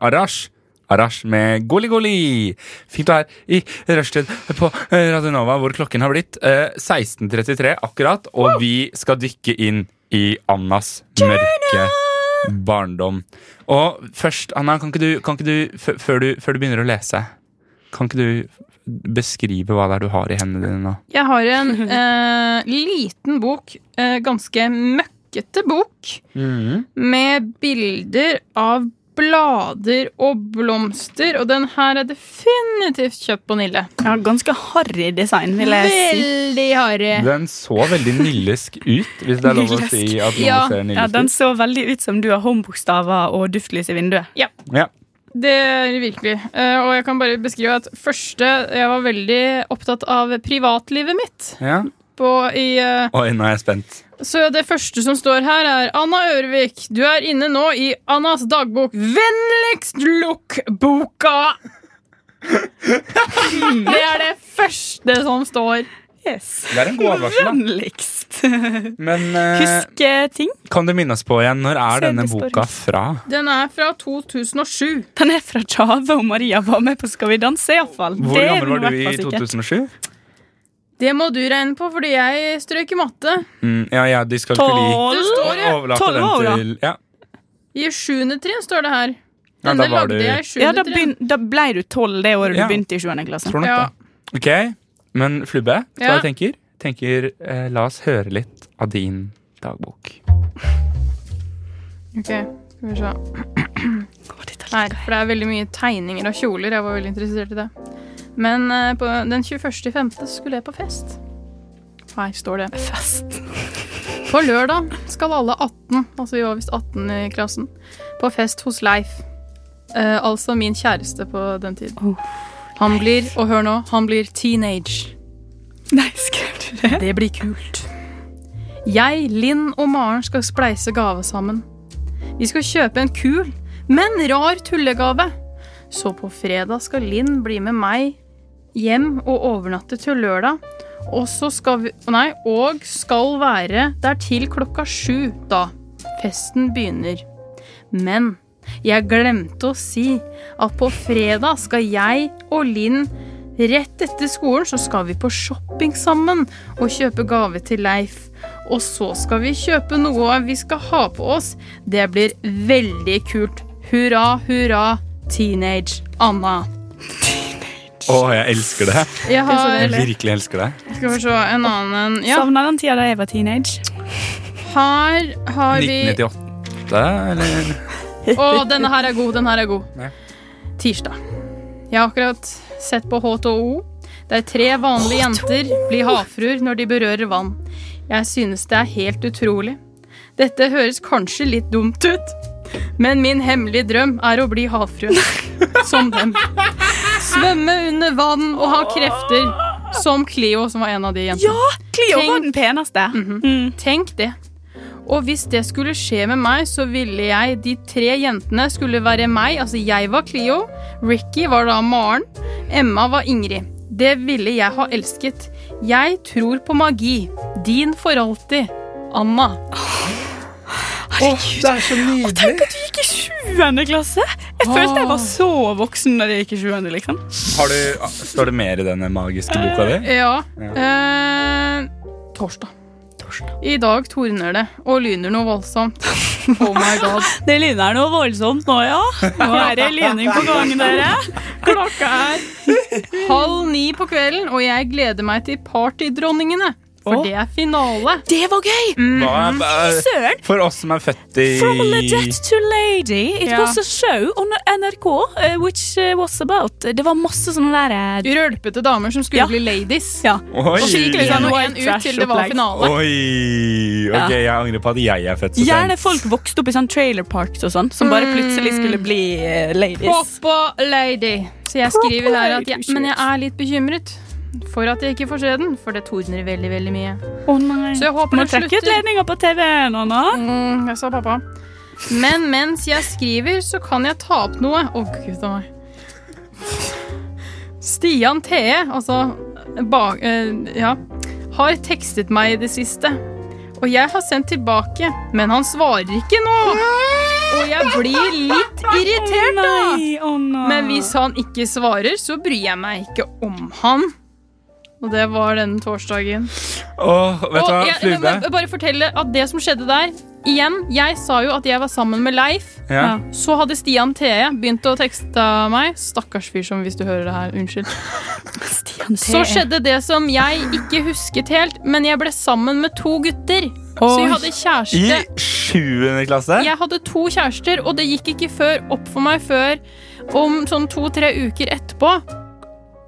Arash. Arash med Goli Goli. Fint å være i rushtid på Radionova, hvor klokken har blitt eh, 16.33 akkurat. Og vi skal dykke inn i Annas mørke barndom. Og først, Anna, kan ikke du, kan ikke du, før, du før du begynner å lese, kan ikke du beskrive hva det er du har i hendene dine nå? Jeg har en eh, liten bok, eh, ganske møkkete bok, med bilder av blader og blomster, og den her er definitivt kjøpt på Nille. Ja, ganske harry design, vil jeg si. Veldig harry. Den så veldig nillesk ut, hvis det er lov å si at noe Ja. ser Ja, nillesk Den ut. så veldig ut som du har håndbokstaver og duftlys i vinduet. Ja. Det er virkelig. Eh, og jeg kan bare beskrive at første Jeg var veldig opptatt av privatlivet mitt. ja. På, i, eh, Oi, nå er jeg spent. Så det første som står her, er Anna Ørvik, du er inne nå i Annas dagbok. Vennligst lukk boka! Det er det første som står. Yes. Det er en god advarsel, da. Vennligst. Men eh, Huske ting. kan du minne oss på igjen, når er Se, denne boka fra? Den er fra 2007. Den er fra Tjave, og Maria var med på Skal vi danse, iallfall. Hvor gammel var du i 2007? Det må du regne på, fordi jeg strøk i matte. Mm, ja, ja, de skal ikke Tolv. Det står jo Tolv år, da. til ja. i sjuende trinn, står det her. Ja, da var lagde du- jeg i Ja, sjuende da, trinn. begyn da ble du tolv det året Ja. du begynte i sjuende klasse. Tror nok Ja. det. Ok, men Flubbe, hva Ja. jeg tenker? tenker eh, La oss høre litt av din dagbok. Ok, skal vi se. Her, for det er veldig mye tegninger av kjoler. Jeg var veldig interessert i det. Men eh, på den 21.5. skulle jeg på fest. Nei, står det. Fest. På lørdag skal alle 18, altså vi var visst 18 i klassen, på fest hos Leif. Eh, altså min kjæreste på den tiden. Han blir, og hør nå, han blir teenage. Nei, skrev du det? Det blir kult. Jeg, Linn og Maren skal spleise gave sammen. Vi skal kjøpe en kul, men rar tullegave. Så på fredag skal Linn bli med meg hjem og overnatte til lørdag. Og så skal vi Nei, og skal være der til klokka sju da festen begynner. Men jeg glemte å si at på fredag skal jeg og Linn Rett etter skolen så skal vi på shopping sammen og kjøpe gave til Leif. Og så skal vi kjøpe noe vi skal ha på oss. Det blir veldig kult. Hurra, hurra, teenage Anna. Å, jeg elsker det. Jeg har Jeg virkelig elsker det. Skal vi se en annen Ja, Savna den tida da jeg var teenage. her har vi 1998, eller? Å, denne her er god, den her er god. Ja. Tirsdag. Jeg har akkurat sett på H2O, der tre vanlige jenter blir havfruer når de berører vann. Jeg synes det er helt utrolig. Dette høres kanskje litt dumt ut, men min hemmelige drøm er å bli havfrue. Som dem. Svømme under vann og ha krefter. Som Cleo, som var en av de jentene. Ja! Cleo Tenk- var den peneste. Mm. Tenk det. Og hvis det skulle skje med meg, så ville jeg De tre jentene skulle være meg. Altså, jeg var Cleo. Ricky var da Maren. Emma var Ingrid. Det ville jeg ha elsket. Jeg tror på magi. Din for alltid. Anna. Herregud. er så nydelig. Tenk at du gikk i sjuende klasse! Jeg følte jeg var så voksen da jeg gikk i sjuende. liksom Har du, står det mer i denne magiske boka di? Ja. Eh, torsdag. I dag torner det og lyner noe voldsomt. Oh my god. Det lyner noe voldsomt nå, ja. Nå er det lyning på gang, dere. Klokka er halv ni på kvelden, og jeg gleder meg til Partydronningene. For Å. det er finale. Det var gøy! Hva er, Søren! for oss som er født i From legit to lady. It Ja. was a show on NRK, uh, which uh, was about Det var masse sånne der uh, Rølpete damer som skulle Ja. bli ladies. Ja. Oi! Og så gikk liksom en ut til det var trash-opplegg. finale. Oi! Ok, jeg angrer på at jeg er født så Gjerne sent. folk vokste opp i sånn trailer parks og sånn, som bare plutselig skulle bli uh, ladies. Poppa lady. Så jeg skriver her at jeg, Men jeg er litt bekymret for at jeg ikke får se den, for det tordner veldig, veldig mye. Å nei. Så jeg håper Må trekke ut ledninga på TV-en, Anna. Mm, jeg sa pappa. Men mens jeg skriver, så kan jeg ta opp noe. Å, gud a meg. Stian Thee, altså ba, eh, ja, har tekstet meg i det siste. Og jeg har sendt tilbake, men han svarer ikke nå. Og jeg blir litt irritert, da. Men hvis han ikke svarer, så bryr jeg meg ikke om han. Og det var denne torsdagen. Åh, vet du hva, jeg, Flube? men- bare fortelle at det som skjedde der Igjen, jeg sa jo at jeg var sammen med Leif. Ja. Så hadde Stian Thee begynt å tekste meg. Stakkars fyr som hvis du hører det her. Unnskyld. Stian Så skjedde det som jeg ikke husket helt, men jeg ble sammen med to gutter. Så jeg hadde I kjæreste. sjuende klasse? Jeg hadde to kjærester, og det gikk ikke før opp for meg før om sånn to-tre uker etterpå.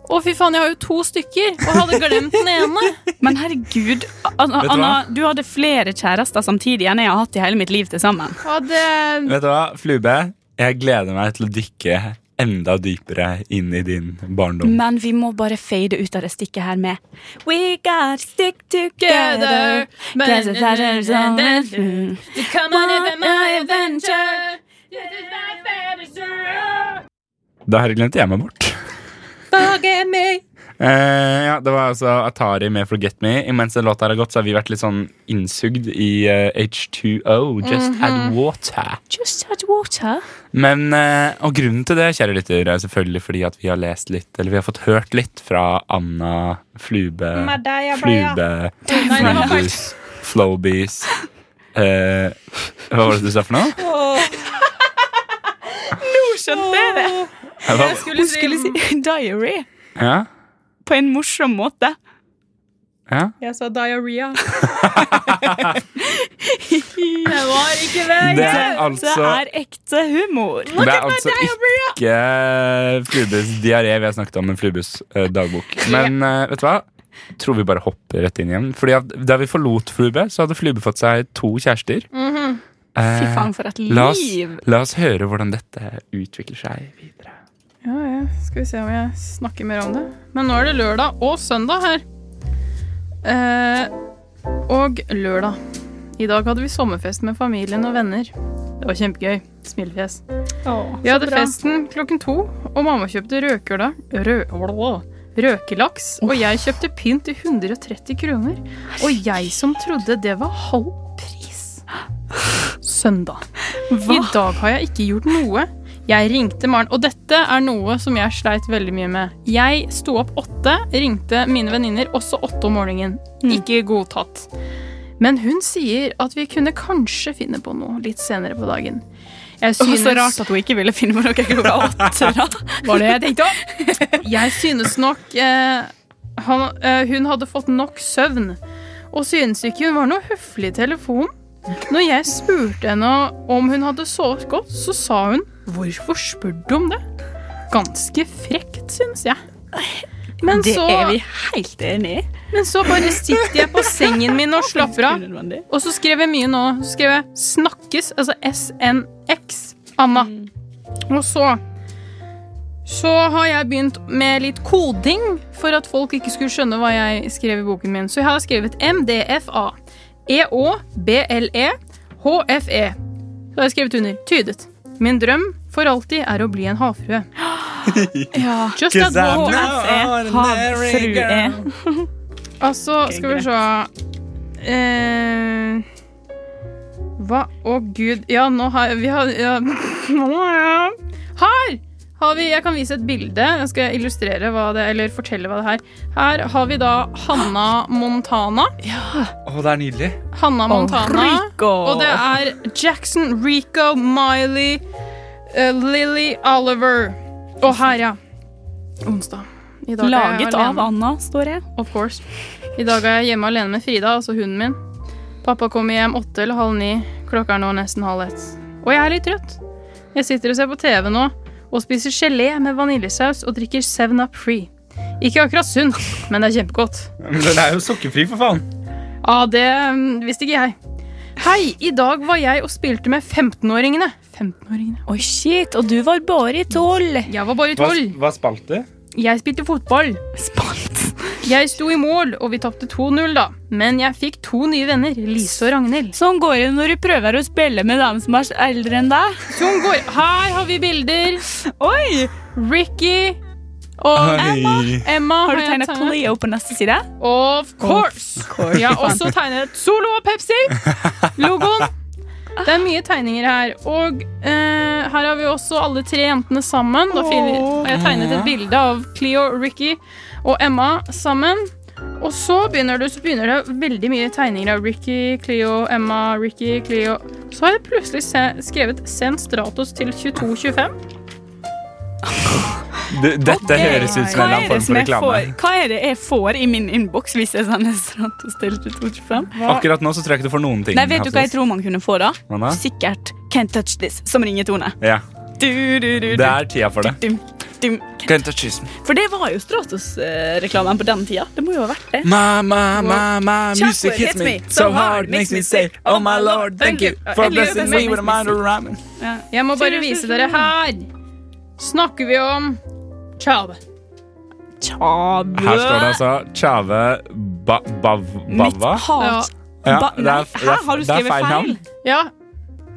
Å, fy faen, jeg har jo to stykker, og hadde glemt den ene. Men herregud, Anna, du Anna, du hadde flere kjærester samtidig enn jeg har hatt i hele mitt liv til sammen. Hadde... Vet du hva, Flube? Jeg gleder meg til å dykke enda dypere inn i din barndom. Men vi må bare fade ut av det stikket her med We got stick together. Men- Cause it's a. Come on, with my adventure. This is my fantasy. Da har glemte jeg meg bort. Forget me. Uh, ja, Det var altså Atari med Forget Me. Imens den låta har gått, så har vi vært litt sånn innsugd i uh, H2O. Just add water. Just add water. Men, uh, Og grunnen til det kjære lytter, er selvfølgelig fordi at vi har lest litt, eller vi har fått hørt litt fra Anna Flube Flube det var. Flubus Flowbees eh, Hva var det du sa for noe? Nå skjønte jeg det. Jeg skulle Hun skulle si si diary Ja? på en morsom måte. ja? Jeg sa diaré. Det var ikke vei. Det er Det altså er ekte humor. Det er altså ikke Flubes diaré vi har snakket om, men Flubes eh, dagbok. Men eh, vet du hva? Tror vi bare hopper rett inn igjen. Fordi at Da vi forlot Flube, så hadde Flube fått seg to kjærester. Mhm. Fy Eh, faen, for et la, oss, liv. la oss høre hvordan dette utvikler seg videre. Ja, ja. Skal vi se om jeg snakker mer om det. Men nå er det lørdag og søndag her. Eh, og lørdag. I dag hadde vi sommerfest med familien og venner. Det var kjempegøy. Smilefjes. Åh, Vi hadde bra. festen klokken to, og mamma kjøpte røkøla, rø, røkelaks, og jeg kjøpte pynt til 130 kroner. Og jeg som trodde det var halv pris. Søndag. I dag har jeg ikke gjort noe. Jeg ringte Maren, og dette er noe som jeg sleit veldig mye med. Jeg sto opp åtte, ringte mine venninner også åtte om morgenen. Ikke godtatt. Men hun sier at vi kunne kanskje finne på noe litt senere på dagen. Jeg synes... så rart at hun ikke ville finne på noe klokka åtte. var det jeg tenkte om. Jeg synes nok eh, han, eh, hun hadde fått nok søvn. Og synes ikke hun var noe høflig i telefonen. Når jeg spurte henne om hun hadde sovet godt, så sa hun 'hvorfor spør du om det'? Ganske frekt, synes jeg. Men Det så, er vi helt enig i. men så bare sitter jeg på sengen min og slapper av. Og så skrev jeg mye nå. Så skrev jeg 'snakkes', altså SNX, Anna. Og så så har jeg begynt med litt koding for at folk ikke skulle skjønne hva jeg skrev i boken min. Så jeg har skrevet MDFA. E-Å-B-L-E H-F-E. Så har jeg skrevet under. Tydet. Min drøm for alltid er å bli en havfrue. Ja. Just HF er havfrue. Altså, skal vi se eh, Hva? Å, gud. Ja, nå har vi har, ja. Nå har jeg Her! Har vi, jeg kan vise et bilde. Jeg skal illustrere hva det, eller fortelle hva det er. Her har vi da Hanna Montana. Å, det er nydelig. Hanna Montana. Rico. Og det er Jackson, Rico, Miley, uh, Lily Oliver. Og her, ja. Onsdag. I dag er jeg Laget av. Anna, står det. Of course. I dag er jeg hjemme alene med Frida, altså hunden min. Pappa kommer hjem åtte eller halv ni. Klokka er nå nesten halv ett. Og jeg er litt trøtt. Jeg sitter og ser på TV nå og spiser gelé med vaniljesaus og drikker 7up Free. Ikke akkurat sunt, men det er kjempegodt. Men den er jo sukkerfri, for faen. Ja, det mm, visste ikke jeg. Hei, i dag var jeg og spilte med 15-åringene. 15-åringene. Oi, shit, og du var bare tolv. Jeg var bare i tolv. hva spalt du? Jeg spilte fotball. Spalt. Jeg sto i mål, og vi tapte 2-0, da. Men jeg fikk to nye venner, Lise og Ragnhild. Sånn går det når du prøver å spille med dem som er eldre enn deg. Sånn går Her har vi bilder. Oi! Ricky og Emma. Emma Har du tegnet. Cleo på neste side? Of course. Jeg har også tegnet Solo og Pepsi-logoen. Det er mye tegninger her. Og eh, her har vi også alle tre jentene sammen. Da finner, og jeg tegnet et bilde av Cleo, Ricky og Emma sammen. Og så begynner det, så begynner det veldig mye tegninger av Ricky, Cleo, Emma, Ricky, Cleo. Så har jeg plutselig se, skrevet 'Send Stratos til 2225'. Du, dette høres ut som en form for reklame. får, hva er det jeg får i min innboks hvis jeg sender Stratos til 2225? Akkurat nå så tror jeg ikke du får noen ting. Nei, vet du hva jeg tror man kunne få da? Sikkert Can't Touch This, som ringetone. Ja, Du, du, du, du. det er tida for det. This. For det var jo Stratos-reklamen på den tida. Det må jo ha vært det. Ma, ma, ma, ma, music hits me so hard, makes me say Oh my lord, thank you for blessing me with a mind of ramen. Jeg må bare vise dere her. Snakker vi om Chave. Tjabø. Her står det altså Chave ba, bav, Mitt Bava. hat. Ja, Ba- Nei, er- er- her har du skrevet feil feil. Ja,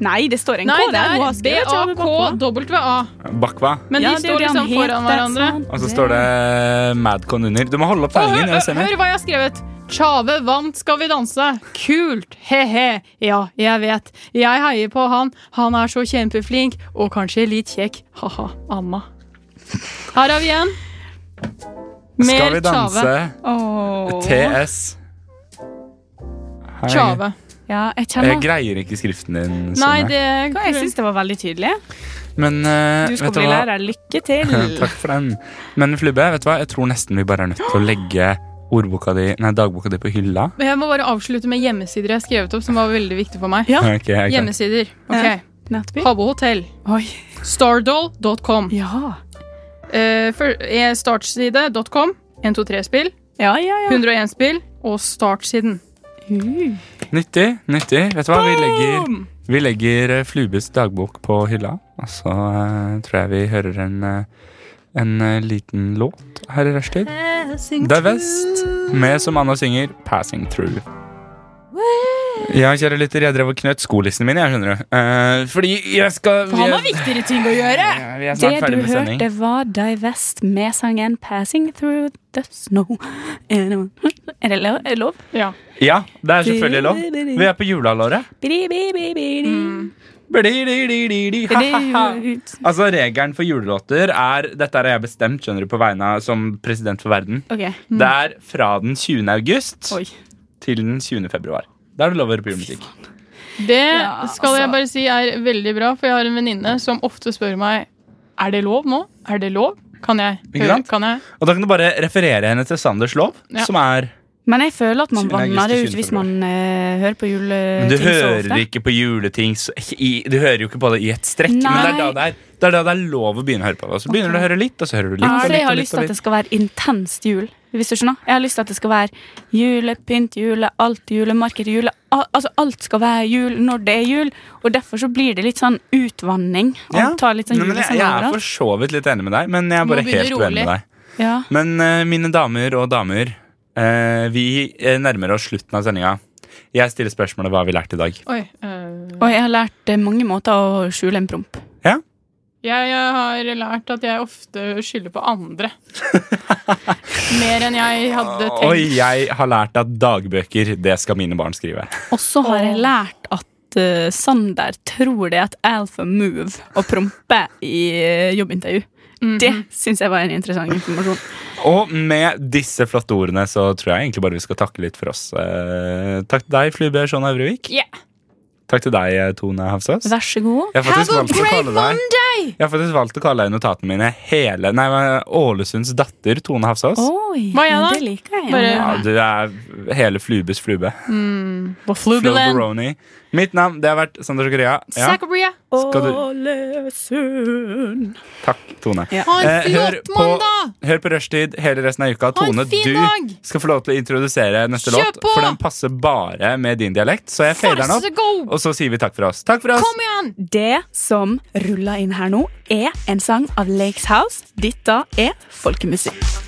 Nei, det står en Nei, K det der. Hun har er skrevet. B-A-K-W-A. Bakva. Men de det er står liksom liksom foran hverandre. sant. Og så står det Madcon under. Du må holde opp tegningen. hør, hør hva jeg har skrevet. Tjave vant Skal vi danse. Kult. He-he. Ja, jeg vet. Jeg heier på han. Han er så kjempeflink. Og kanskje litt kjekk. Ha-ha. Anna. Her har vi en. Skal vi Mer danse Oh. Åh. TS? Hei. Tjave. Ja, jeg Jeg greier ikke skriften din. Nei, det Hva, Jeg syns det var veldig tydelig. Men uh, Du skal bli lærer. Lykke til. Takk for den. Men Flubbe, vet du hva? jeg tror nesten vi bare er nødt til å legge ordboka di, nei, dagboka di på hylla. Jeg må bare avslutte med hjemmesider jeg har skrevet opp, som var veldig viktig for meg. Ja. Okay, Hjemmesider. Ok. Ja. Nettby. Habbo hotell. Stardoll.com. Ja. Uh, startside.com. 123-spill. Ja, ja, ja. 101-spill. Og startsiden. Nyttig, nyttig. Vet du hva? Vi legger, vi legger eh, Flubes dagbok på hylla. Og så uh, tror jeg vi hører en, eh, en liten låt her i rushtid. Det er Vest med, som Anna synger, 'Passing Through'. Ja, kjære lytter, jeg drev og knøt skolissene mine, jeg skjønner du. Uh, fordi jeg skal For han har viktigere ting å gjøre. Ja, vi er Det snart du ferdig med sending. hørte, var Divest med sangen 'Passing Through the Snow'. Er det lov? Er det lov? Ja. Ja, det er selvfølgelig lov. Vi er på julehalvåret. Mm. Altså, Regelen for julelåter er Dette har jeg bestemt skjønner du, på vegne av som president for verden. Ok. Det er fra den 20. august Oi. til den 20. februar. Da er det lov å høre på julemusikk. Det Ja, skal jeg altså. bare si er veldig bra, for jeg har en venninne som ofte spør meg Er det lov nå. Er det lov? Kan jeg? Høre- Kan jeg? Og da kan du bare referere henne til Sanders lov, Ja. som er Men jeg føler at man vanner det ut hvis man eh, hører på Men du juleting så hører ofte. ikke på juleting så, i, Du hører jo ikke på det i et strekk, men det er, da det, er, det er da det er lov å begynne å høre på det. Så begynner du å høre litt, og så hører du litt. Ja, og for jeg har lyst til at det skal være intenst jul. Hvis du skjønner? Jeg har lyst til at det skal være julepynt, jule, alt julemarked, jule al Altså alt skal være jul når det er jul, og derfor så blir det litt sånn utvanning. Ja. litt sånn Nei, men jeg, jeg er for så vidt litt enig med deg, men jeg er bare helt uenig med deg. Ja. Men uh, mine damer og damer, eh, vi eh, nærmer oss slutten av sendinga. Jeg stiller spørsmålet hva har vi lært i dag. Oi. uh... Og jeg har lært eh, mange måter å skjule en promp. Jeg, jeg har lært at jeg ofte skylder på andre. Mer enn jeg hadde Og tenkt. jeg har lært at dagbøker, det skal mine barn skrive. Og så har jeg lært at eh, Sander tror det er et alpha move å prompe i jobbintervju. Det syns jeg var en interessant informasjon. Og med disse flotte ordene så tror jeg egentlig bare vi skal takke litt for oss. Eh, takk til deg, Flube Sjån Aurevik. Yeah. Takk til deg, eh, Tone Hafsås. Vær så god. Jeg har faktisk Have a great Monday! Jeg har faktisk valgt å kalle deg i notatene mine hele Nei, Ålesunds datter, Tone Hafsås. Oi, Hva er? Det liker jeg. Bare- Ja, du er hele Flubes flube. Mm. Flubeland. Fluberoni. Mitt navn det har vært Sander Zakaria. Ja. Ålesund. Takk, Tone. Ja. Eh, hør på-! Hør på rushtid hele resten av uka. Tone, du dag! skal få lov til å introdusere neste Kjøp låt, på! for den passer bare med din dialekt. Så jeg fader den opp, og så sier vi takk for oss. Takk for oss! Kom igjen! Det som ruller inn her nå, er en sang av Lakes House. Dette er folkemusikk.